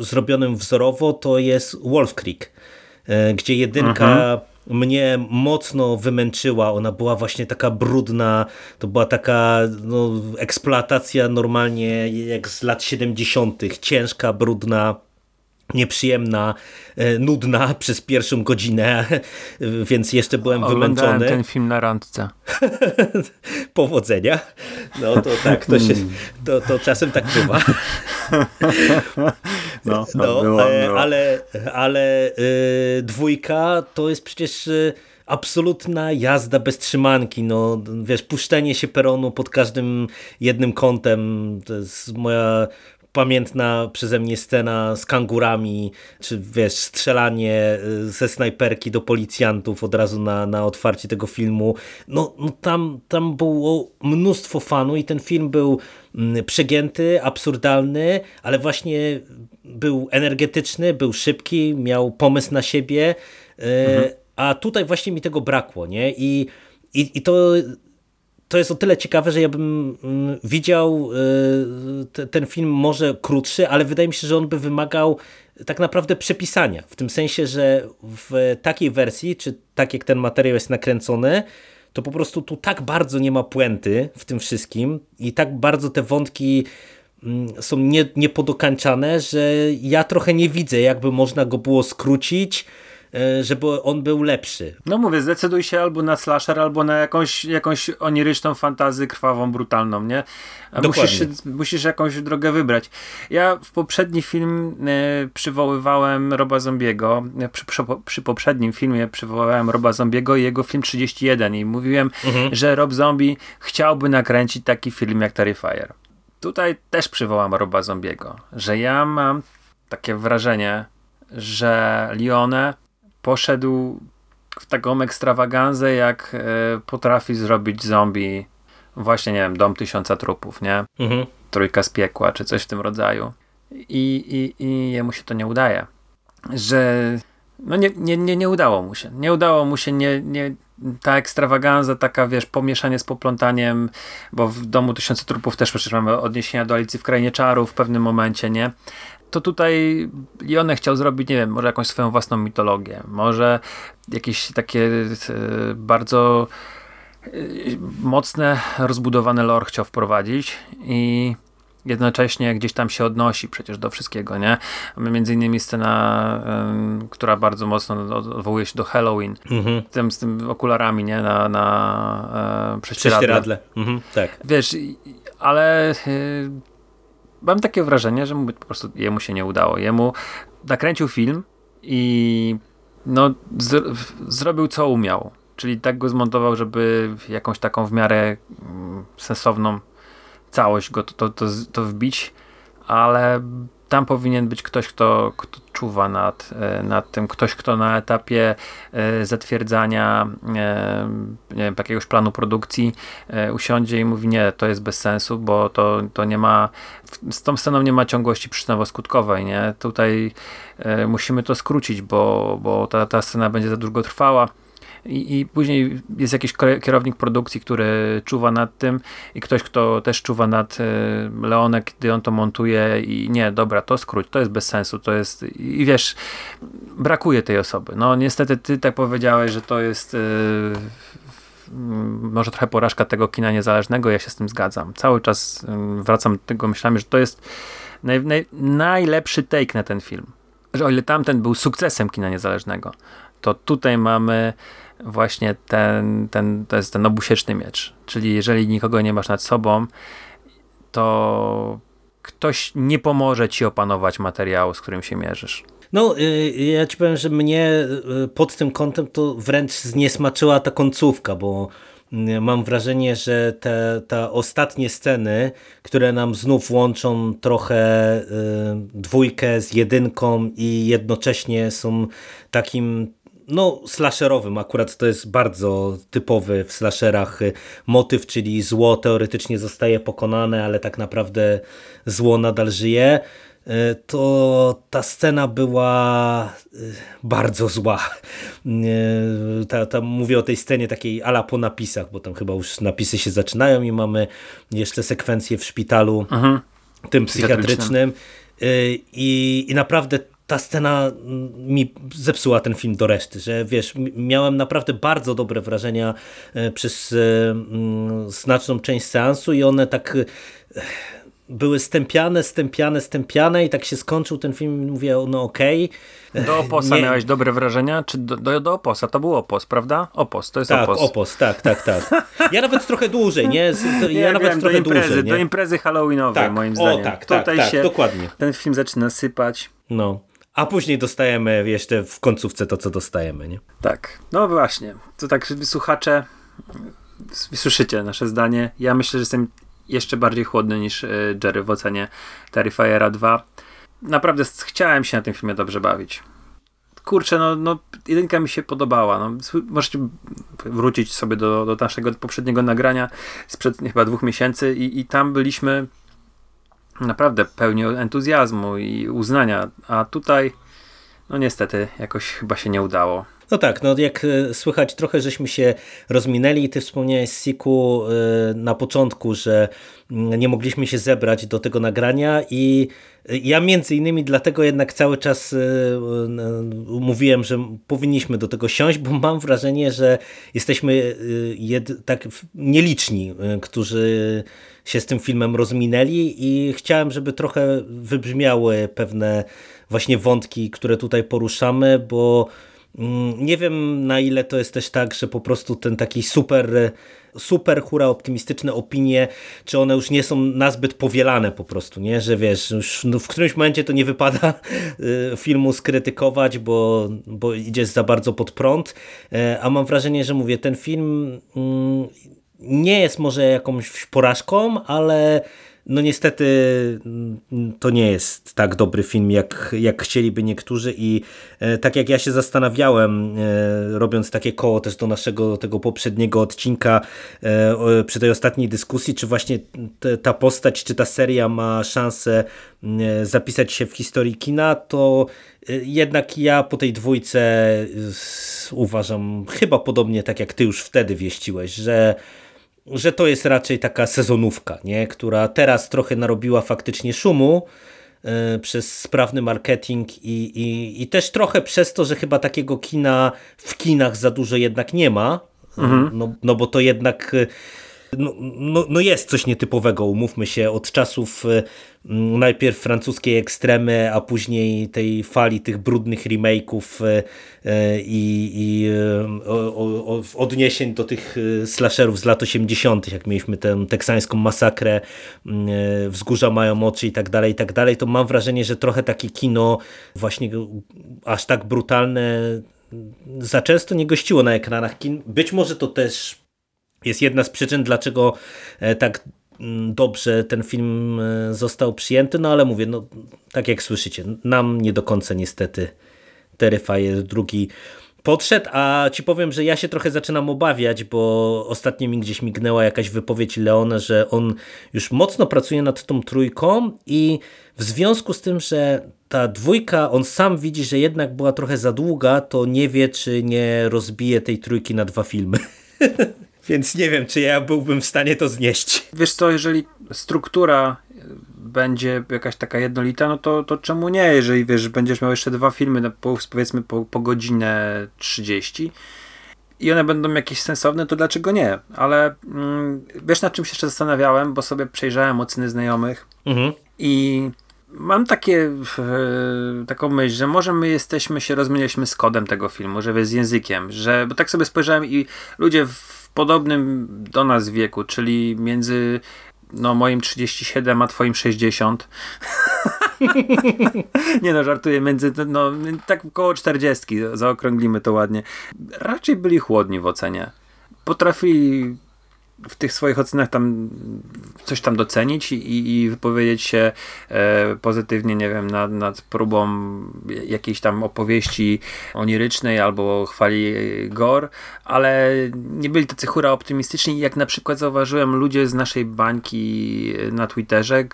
Speaker 1: zrobionym wzorowo to jest Wolf Creek, gdzie jedynka mhm mnie mocno wymęczyła. Ona była właśnie taka brudna, to była taka no, eksploatacja normalnie jak z lat 70., ciężka, brudna nieprzyjemna, e, nudna przez pierwszą godzinę, więc jeszcze byłem
Speaker 2: Oglądałem
Speaker 1: wymęczony.
Speaker 2: ten film na randce.
Speaker 1: Powodzenia. No to tak, to, się, to, to czasem tak bywa.
Speaker 2: No, no, było,
Speaker 1: e, było. ale, ale yy, dwójka to jest przecież absolutna jazda bez trzymanki, no wiesz, puszczenie się peronu pod każdym jednym kątem, to jest moja pamiętna przeze mnie scena z kangurami, czy wiesz, strzelanie y, ze snajperki do policjantów od razu na, na otwarcie tego filmu. No, no tam, tam było mnóstwo fanu i ten film był mm, przegięty, absurdalny, ale właśnie był energetyczny, był szybki, miał pomysł na siebie, y, mhm. a tutaj właśnie mi tego brakło, nie? I, i, i to to jest o tyle ciekawe, że ja bym mm, widział y, ten film może krótszy, ale wydaje mi się, że on by wymagał tak naprawdę przepisania. W tym sensie, że w takiej wersji, czy tak jak ten materiał jest nakręcony, to po prostu tu tak bardzo nie ma puenty w tym wszystkim i tak bardzo te wątki mm, są nie, niepodokańczane, że ja trochę nie widzę, jakby można go było skrócić żeby on był lepszy.
Speaker 2: No mówię, zdecyduj się albo na slasher, albo na jakąś, jakąś oniryczną fantazję krwawą, brutalną, nie? A musisz, musisz jakąś drogę wybrać. Ja w poprzedni film y, przywoływałem Roba Zombiego, przy, przy, przy, poprzednim filmie przywoływałem Roba Zombiego i jego film 31 i mówiłem, mhm. że Rob Zombie chciałby nakręcić taki film jak Terrifier. Tutaj też przywołam Roba Zombiego, że ja mam takie wrażenie, że Lione poszedł w taką ekstrawaganzę, jak e, potrafi zrobić zombie właśnie, nie wiem, Dom Tysiąca Trupów, nie? Mhm. Trójka z piekła, czy coś w tym rodzaju. I, i, i jemu się to nie udaje. Że no nie, nie, nie, nie udało mu się. Nie udało mu się, nie, nie, ta ekstrawaganza, taka wiesz, pomieszanie z poplątaniem, bo w Domu Tysiące Trupów też przecież mamy odniesienia do Alicji w Krainie Czarów w pewnym momencie, nie? To tutaj Lione chciał zrobić, nie wiem, może jakąś swoją własną mitologię, może jakieś takie e, bardzo e, mocne, rozbudowane lore chciał wprowadzić i jednocześnie gdzieś tam się odnosi przecież do wszystkiego, nie? Między innymi scena, która bardzo mocno odwołuje się do Halloween, mhm. tym, z tym okularami, nie? Na, na e, prześcieradle. prześcieradle.
Speaker 1: Mhm, tak.
Speaker 2: Wiesz, ale y, mam takie wrażenie, że mu po prostu jemu się nie udało. Jemu nakręcił film i no, zrobił co umiał. Czyli tak go zmontował, żeby jakąś taką w miarę mm, sensowną całość go to, to, to, to wbić, ale tam powinien być ktoś, kto, kto czuwa nad, e, nad tym, ktoś, kto na etapie e, zatwierdzania e, nie wiem, jakiegoś planu produkcji usiądzie i mówi nie, to jest bez sensu, bo to, to nie ma, z tą sceną nie ma ciągłości przyczynowo-skutkowej, nie? Tutaj musimy to skrócić, bo, bo ta, ta scena będzie za długo trwała i, i później jest jakiś kierownik produkcji, który czuwa nad tym i ktoś, kto też czuwa nad e, Leonek, gdy on to montuje i nie, dobra, to skróć, to jest bez sensu, to jest i wiesz, brakuje tej osoby. No niestety ty tak powiedziałeś, że to jest e, może trochę porażka tego kina niezależnego, ja się z tym zgadzam. Cały czas wracam do tego myślami, że to jest naj, naj, najlepszy take na ten film. Że o ile tamten był sukcesem kina niezależnego, to tutaj mamy właśnie ten, ten, to jest ten obusieczny miecz. Czyli jeżeli nikogo nie masz nad sobą, to ktoś nie pomoże ci opanować materiału, z którym się mierzysz.
Speaker 1: No, y, ja ci powiem, że mnie y, pod tym kątem to wręcz zniesmaczyła ta końcówka, bo y, mam wrażenie, że te, te ostatnie sceny, które nam znów łączą trochę dwójkę z jedynką i jednocześnie są takim no, slasherowym. Akurat to jest bardzo typowy w slasherach y, motyw, czyli zło teoretycznie zostaje pokonane, ale tak naprawdę zło nadal żyje. Y, to ta scena była y, bardzo zła. Ta, ta, mówię o tej scenie takiej ala po napisach, bo tam chyba już napisy się zaczynają i mamy jeszcze sekwencję w szpitalu mhm. tym psychiatrycznym. I, I naprawdę ta scena mi zepsuła ten film do reszty, że wiesz, miałem naprawdę bardzo dobre wrażenia e, przez e, znaczną część seansu i one tak e, były stępiane, stępiane, stępiane i tak się skończył ten film mówię, no okej.
Speaker 2: Okay. Do Oposa nie... miałeś dobre wrażenia? Czy do, do, do, Oposa? To był Opos, prawda? Opos, to jest
Speaker 1: tak,
Speaker 2: Opos.
Speaker 1: Opos, tak, tak, tak. Ja nawet trochę dłużej, nie?
Speaker 2: Ja
Speaker 1: nie, nawet
Speaker 2: wiem,
Speaker 1: trochę
Speaker 2: do imprezy,
Speaker 1: dłużej, nie?
Speaker 2: Do imprezy halloweenowej tak. moim zdaniem.
Speaker 1: O, tak, tak, Tutaj tak, się dokładnie.
Speaker 2: ten film zaczyna sypać.
Speaker 1: No. A później dostajemy jeszcze w końcówce to, co dostajemy, nie?
Speaker 2: Tak. No właśnie. To tak, słuchacze, słyszycie nasze zdanie. Ja myślę, że jestem jeszcze bardziej chłodny niż e, Jerry w ocenie Terrifiera 2. Naprawdę chciałem się na tym filmie dobrze bawić. Kurczę, no, no jedynka mi się podobała. No, możecie wrócić sobie do, do naszego poprzedniego nagrania sprzed chyba dwóch miesięcy i, i tam byliśmy naprawdę pełni entuzjazmu i uznania, a tutaj no niestety jakoś chyba się nie udało.
Speaker 1: No tak, no jak e, słychać trochę żeśmy się rozminęli. Ty wspomniałeś Siku e, na początku, że mm, nie mogliśmy się zebrać do tego nagrania i ja między innymi dlatego jednak cały czas e, mówiłem, że powinniśmy do tego siąść, bo mam wrażenie, że jesteśmy tak nieliczni, którzy się z tym filmem rozminęli i chciałem, żeby trochę wybrzmiały pewne właśnie wątki, które tutaj poruszamy, bo nie wiem na ile to jest też tak, że po prostu ten taki super super hura optymistyczne opinie, czy one już nie są nazbyt powielane po prostu, nie? Że wiesz, już no w którymś momencie to nie wypada y, filmu skrytykować, bo, bo idzie za bardzo pod prąd, e, a mam wrażenie, że mówię, ten film mm, nie jest może jakąś porażką, ale no niestety mm, to nie jest tak dobry film, jak, jak chcieliby niektórzy i e, tak jak ja się zastanawiałem, e, robiąc takie koło też do naszego tego poprzedniego odcinka e, przy tej ostatniej dyskusji, czy właśnie ta postać, czy ta seria ma szansę mm, zapisać się w historii kina, to jednak ja po tej dwójce uważam chyba podobnie tak jak ty już wtedy wieściłeś, że że to jest raczej taka sezonówka, nie? która teraz trochę narobiła faktycznie szumu yy, przez sprawny marketing i, i, i też trochę przez to, że chyba takiego kina w kinach za dużo jednak nie ma, mhm. no, no bo to jednak no, no, no, jest coś nietypowego, umówmy się, od czasów y, najpierw francuskiej ekstremy, a później tej fali tych brudnych remake'ów y, y, i, i o, o, odniesień do tych slasherów z lat 80., jak mieliśmy tę teksańską masakrę, wzgórza mają oczy i tak dalej, i tak dalej, to mam wrażenie, że trochę takie kino właśnie aż tak brutalne za często nie gościło na ekranach kin. Być może to też jest jedna z przyczyn, dlaczego e, tak mm, dobrze ten film e, został przyjęty, no ale mówię, no tak jak słyszycie, nam nie do końca niestety Terrifier drugi podszedł, a ci powiem, że ja się trochę zaczynam obawiać, bo ostatnio mi gdzieś mignęła jakaś wypowiedź Leona, że on już mocno pracuje nad tą trójką i w związku z tym, że ta dwójka, on sam widzi, że jednak była trochę za długa, to nie wie, czy nie rozbije tej trójki na dwa filmy. Więc nie wiem, czy ja byłbym w stanie to znieść.
Speaker 2: Wiesz co, jeżeli struktura będzie jakaś taka jednolita, no to, to czemu nie? Jeżeli wiesz, będziesz miał jeszcze dwa filmy, po, powiedzmy po, po godzinę 30 i one będą jakieś sensowne, to dlaczego nie? Ale mm, wiesz, nad czym się jeszcze zastanawiałem, bo sobie przejrzałem oceny znajomych mhm. i mam takie e, taką myśl, że może my jesteśmy, się rozmawialiśmy z kodem tego filmu, że z językiem, że, bo tak sobie spojrzałem i ludzie w podobnym do nas wieku, czyli między no moim 37 a twoim 60. nie no, żartuję, między, no tak około 40, zaokrąglimy to ładnie. Raczej byli chłodni w ocenie. Potrafili w tych swoich ocenach tam coś tam docenić i, i wypowiedzieć się e, pozytywnie, nie wiem, nad, nad próbą jakiejś tam opowieści onirycznej albo chwali Gor, ale nie byli tacy hura optymistyczni. Jak na przykład zauważyłem ludzie z naszej bańki na Twitterze,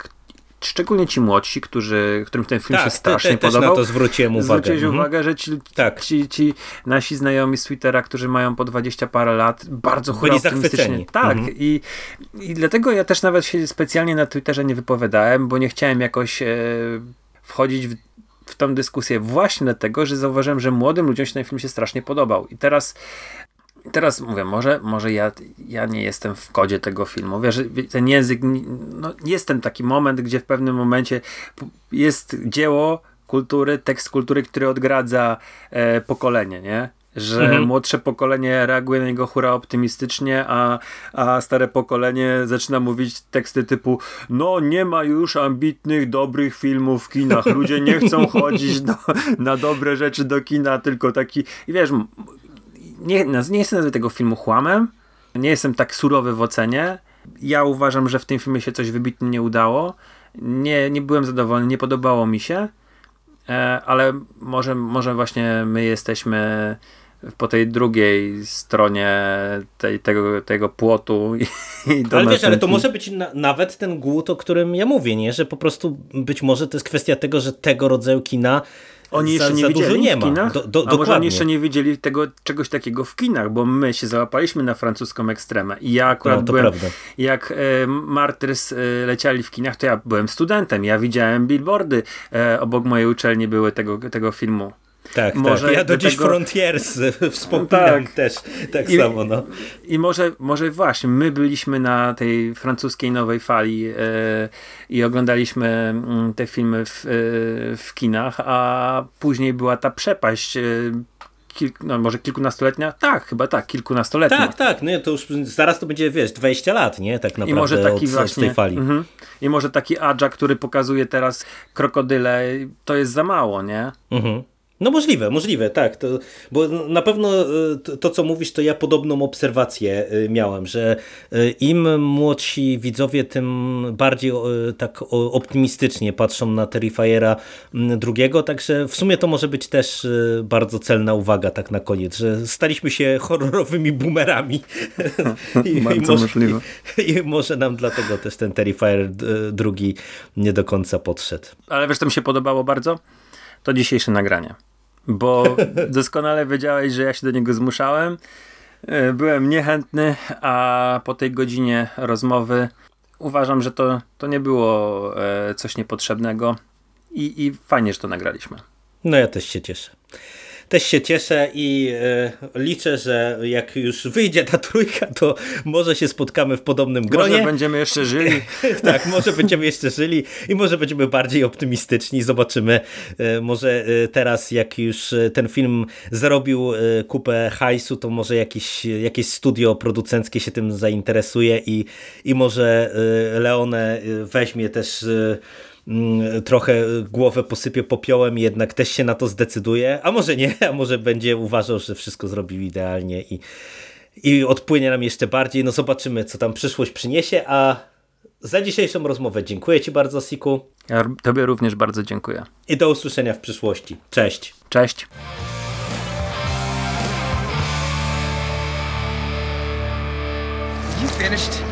Speaker 2: szczególnie ci młodsi, którzy, którym ten film
Speaker 1: tak,
Speaker 2: się strasznie
Speaker 1: te, te,
Speaker 2: podobał.
Speaker 1: na to zwróciłem uwagę.
Speaker 2: Zwróciłeś mhm. uwagę, że ci, tak. ci, ci, nasi znajomi z Twittera, którzy mają po 20 parę lat, bardzo
Speaker 1: Byli optymistycznie.
Speaker 2: Tak, mhm. I, i dlatego ja też nawet się specjalnie na Twitterze nie wypowiadałem, bo nie chciałem jakoś e, wchodzić w w tą dyskusję właśnie dlatego, że zauważyłem, że młodym ludziom się ten film się strasznie podobał. I teraz teraz mówię, może, może ja, ja nie jestem w kodzie tego filmu. Wiesz, ten język, no, jest ten taki moment, gdzie w pewnym momencie jest dzieło kultury, tekst kultury, który odgradza e, pokolenie, nie? Że mhm. młodsze pokolenie reaguje na niego hura optymistycznie, a, a stare pokolenie zaczyna mówić teksty typu no nie ma już ambitnych, dobrych filmów w kinach. Ludzie nie chcą chodzić do, na dobre rzeczy do kina, tylko taki... I wiesz, nie, nie chcę nazwać tego filmu chłamem, nie jestem tak surowy w ocenie. Ja uważam, że w tym filmie się coś wybitnie nie udało. Nie, nie byłem zadowolony, nie podobało mi się, e, ale może, może właśnie my jesteśmy po tej drugiej stronie tej, tego, tego płotu. I,
Speaker 1: i ale wiesz, ale to może być na, nawet ten głód, o którym ja mówię, nie? że po prostu być może to jest kwestia tego, że tego rodzaju kina
Speaker 2: oni jeszcze za, nie za widzieli nie ma. kinach? Do, do, A może oni jeszcze nie widzieli tego, czegoś takiego w kinach, bo my się załapaliśmy na francuską ekstremę i ja akurat no, byłem, prawda. jak e, Martyrs e, leciali w kinach, to ja byłem studentem, ja widziałem billboardy e, obok mojej uczelni były tego, tego filmu.
Speaker 1: Tak, może tak. ja do, do dziś tego... Frontiers wspominam tak. też tak I, samo. No.
Speaker 2: I może, może właśnie my byliśmy na tej francuskiej nowej fali e, i oglądaliśmy mm, te filmy w, e, w kinach, a później była ta przepaść e, kilk, no może kilkunastoletnia? Tak, chyba tak, kilkunastoletnia.
Speaker 1: Tak, tak, no to już zaraz to będzie, wiesz, 20 lat, nie? Tak naprawdę I może taki od, właśnie, od tej fali. Mm
Speaker 2: I może taki Adja, który pokazuje teraz krokodyle, to jest za mało, nie? Mhm.
Speaker 1: No możliwe, możliwe, tak. To, bo na pewno y, to, to, co mówisz, to ja podobną obserwację y, miałem, że y, im młodsi widzowie, tym bardziej tak optymistycznie patrzą na Terrifiera mm, drugiego, także w sumie to może być też bardzo celna uwaga tak na koniec, że staliśmy się horrorowymi boomerami.
Speaker 2: I, bardzo i może, możliwe.
Speaker 1: I, I może nam dlatego też ten Terrifier drugi nie do końca podszedł.
Speaker 2: Ale wiesz, to mi się podobało bardzo? To dzisiejsze nagranie bo doskonale wiedziałeś, że ja się do niego zmuszałem. E, byłem niechętny, a po tej godzinie rozmowy uważam, że to, to nie było e, coś niepotrzebnego i, i fajnie, że to nagraliśmy.
Speaker 1: No ja też się cieszę też się cieszę i e, liczę, że jak już wyjdzie ta trójka, to może się spotkamy w podobnym gronie.
Speaker 2: Może będziemy jeszcze żyli.
Speaker 1: tak, może będziemy jeszcze żyli i może będziemy bardziej optymistyczni. Zobaczymy. E, może e, teraz, jak już ten film zarobił kupę hajsu, to może jakieś, jakieś studio producenckie się tym zainteresuje i, i może Leone weźmie też trochę głowę posypie popiołem i jednak też się na to zdecyduje, a może nie, a może będzie uważał, że wszystko zrobił idealnie i, i odpłynie nam jeszcze bardziej. No zobaczymy, co tam przyszłość przyniesie, a za dzisiejszą rozmowę dziękuję Ci bardzo, Siku.
Speaker 2: Ja Tobie również bardzo dziękuję.
Speaker 1: I do usłyszenia w przyszłości. Cześć.
Speaker 2: Cześć. You finished?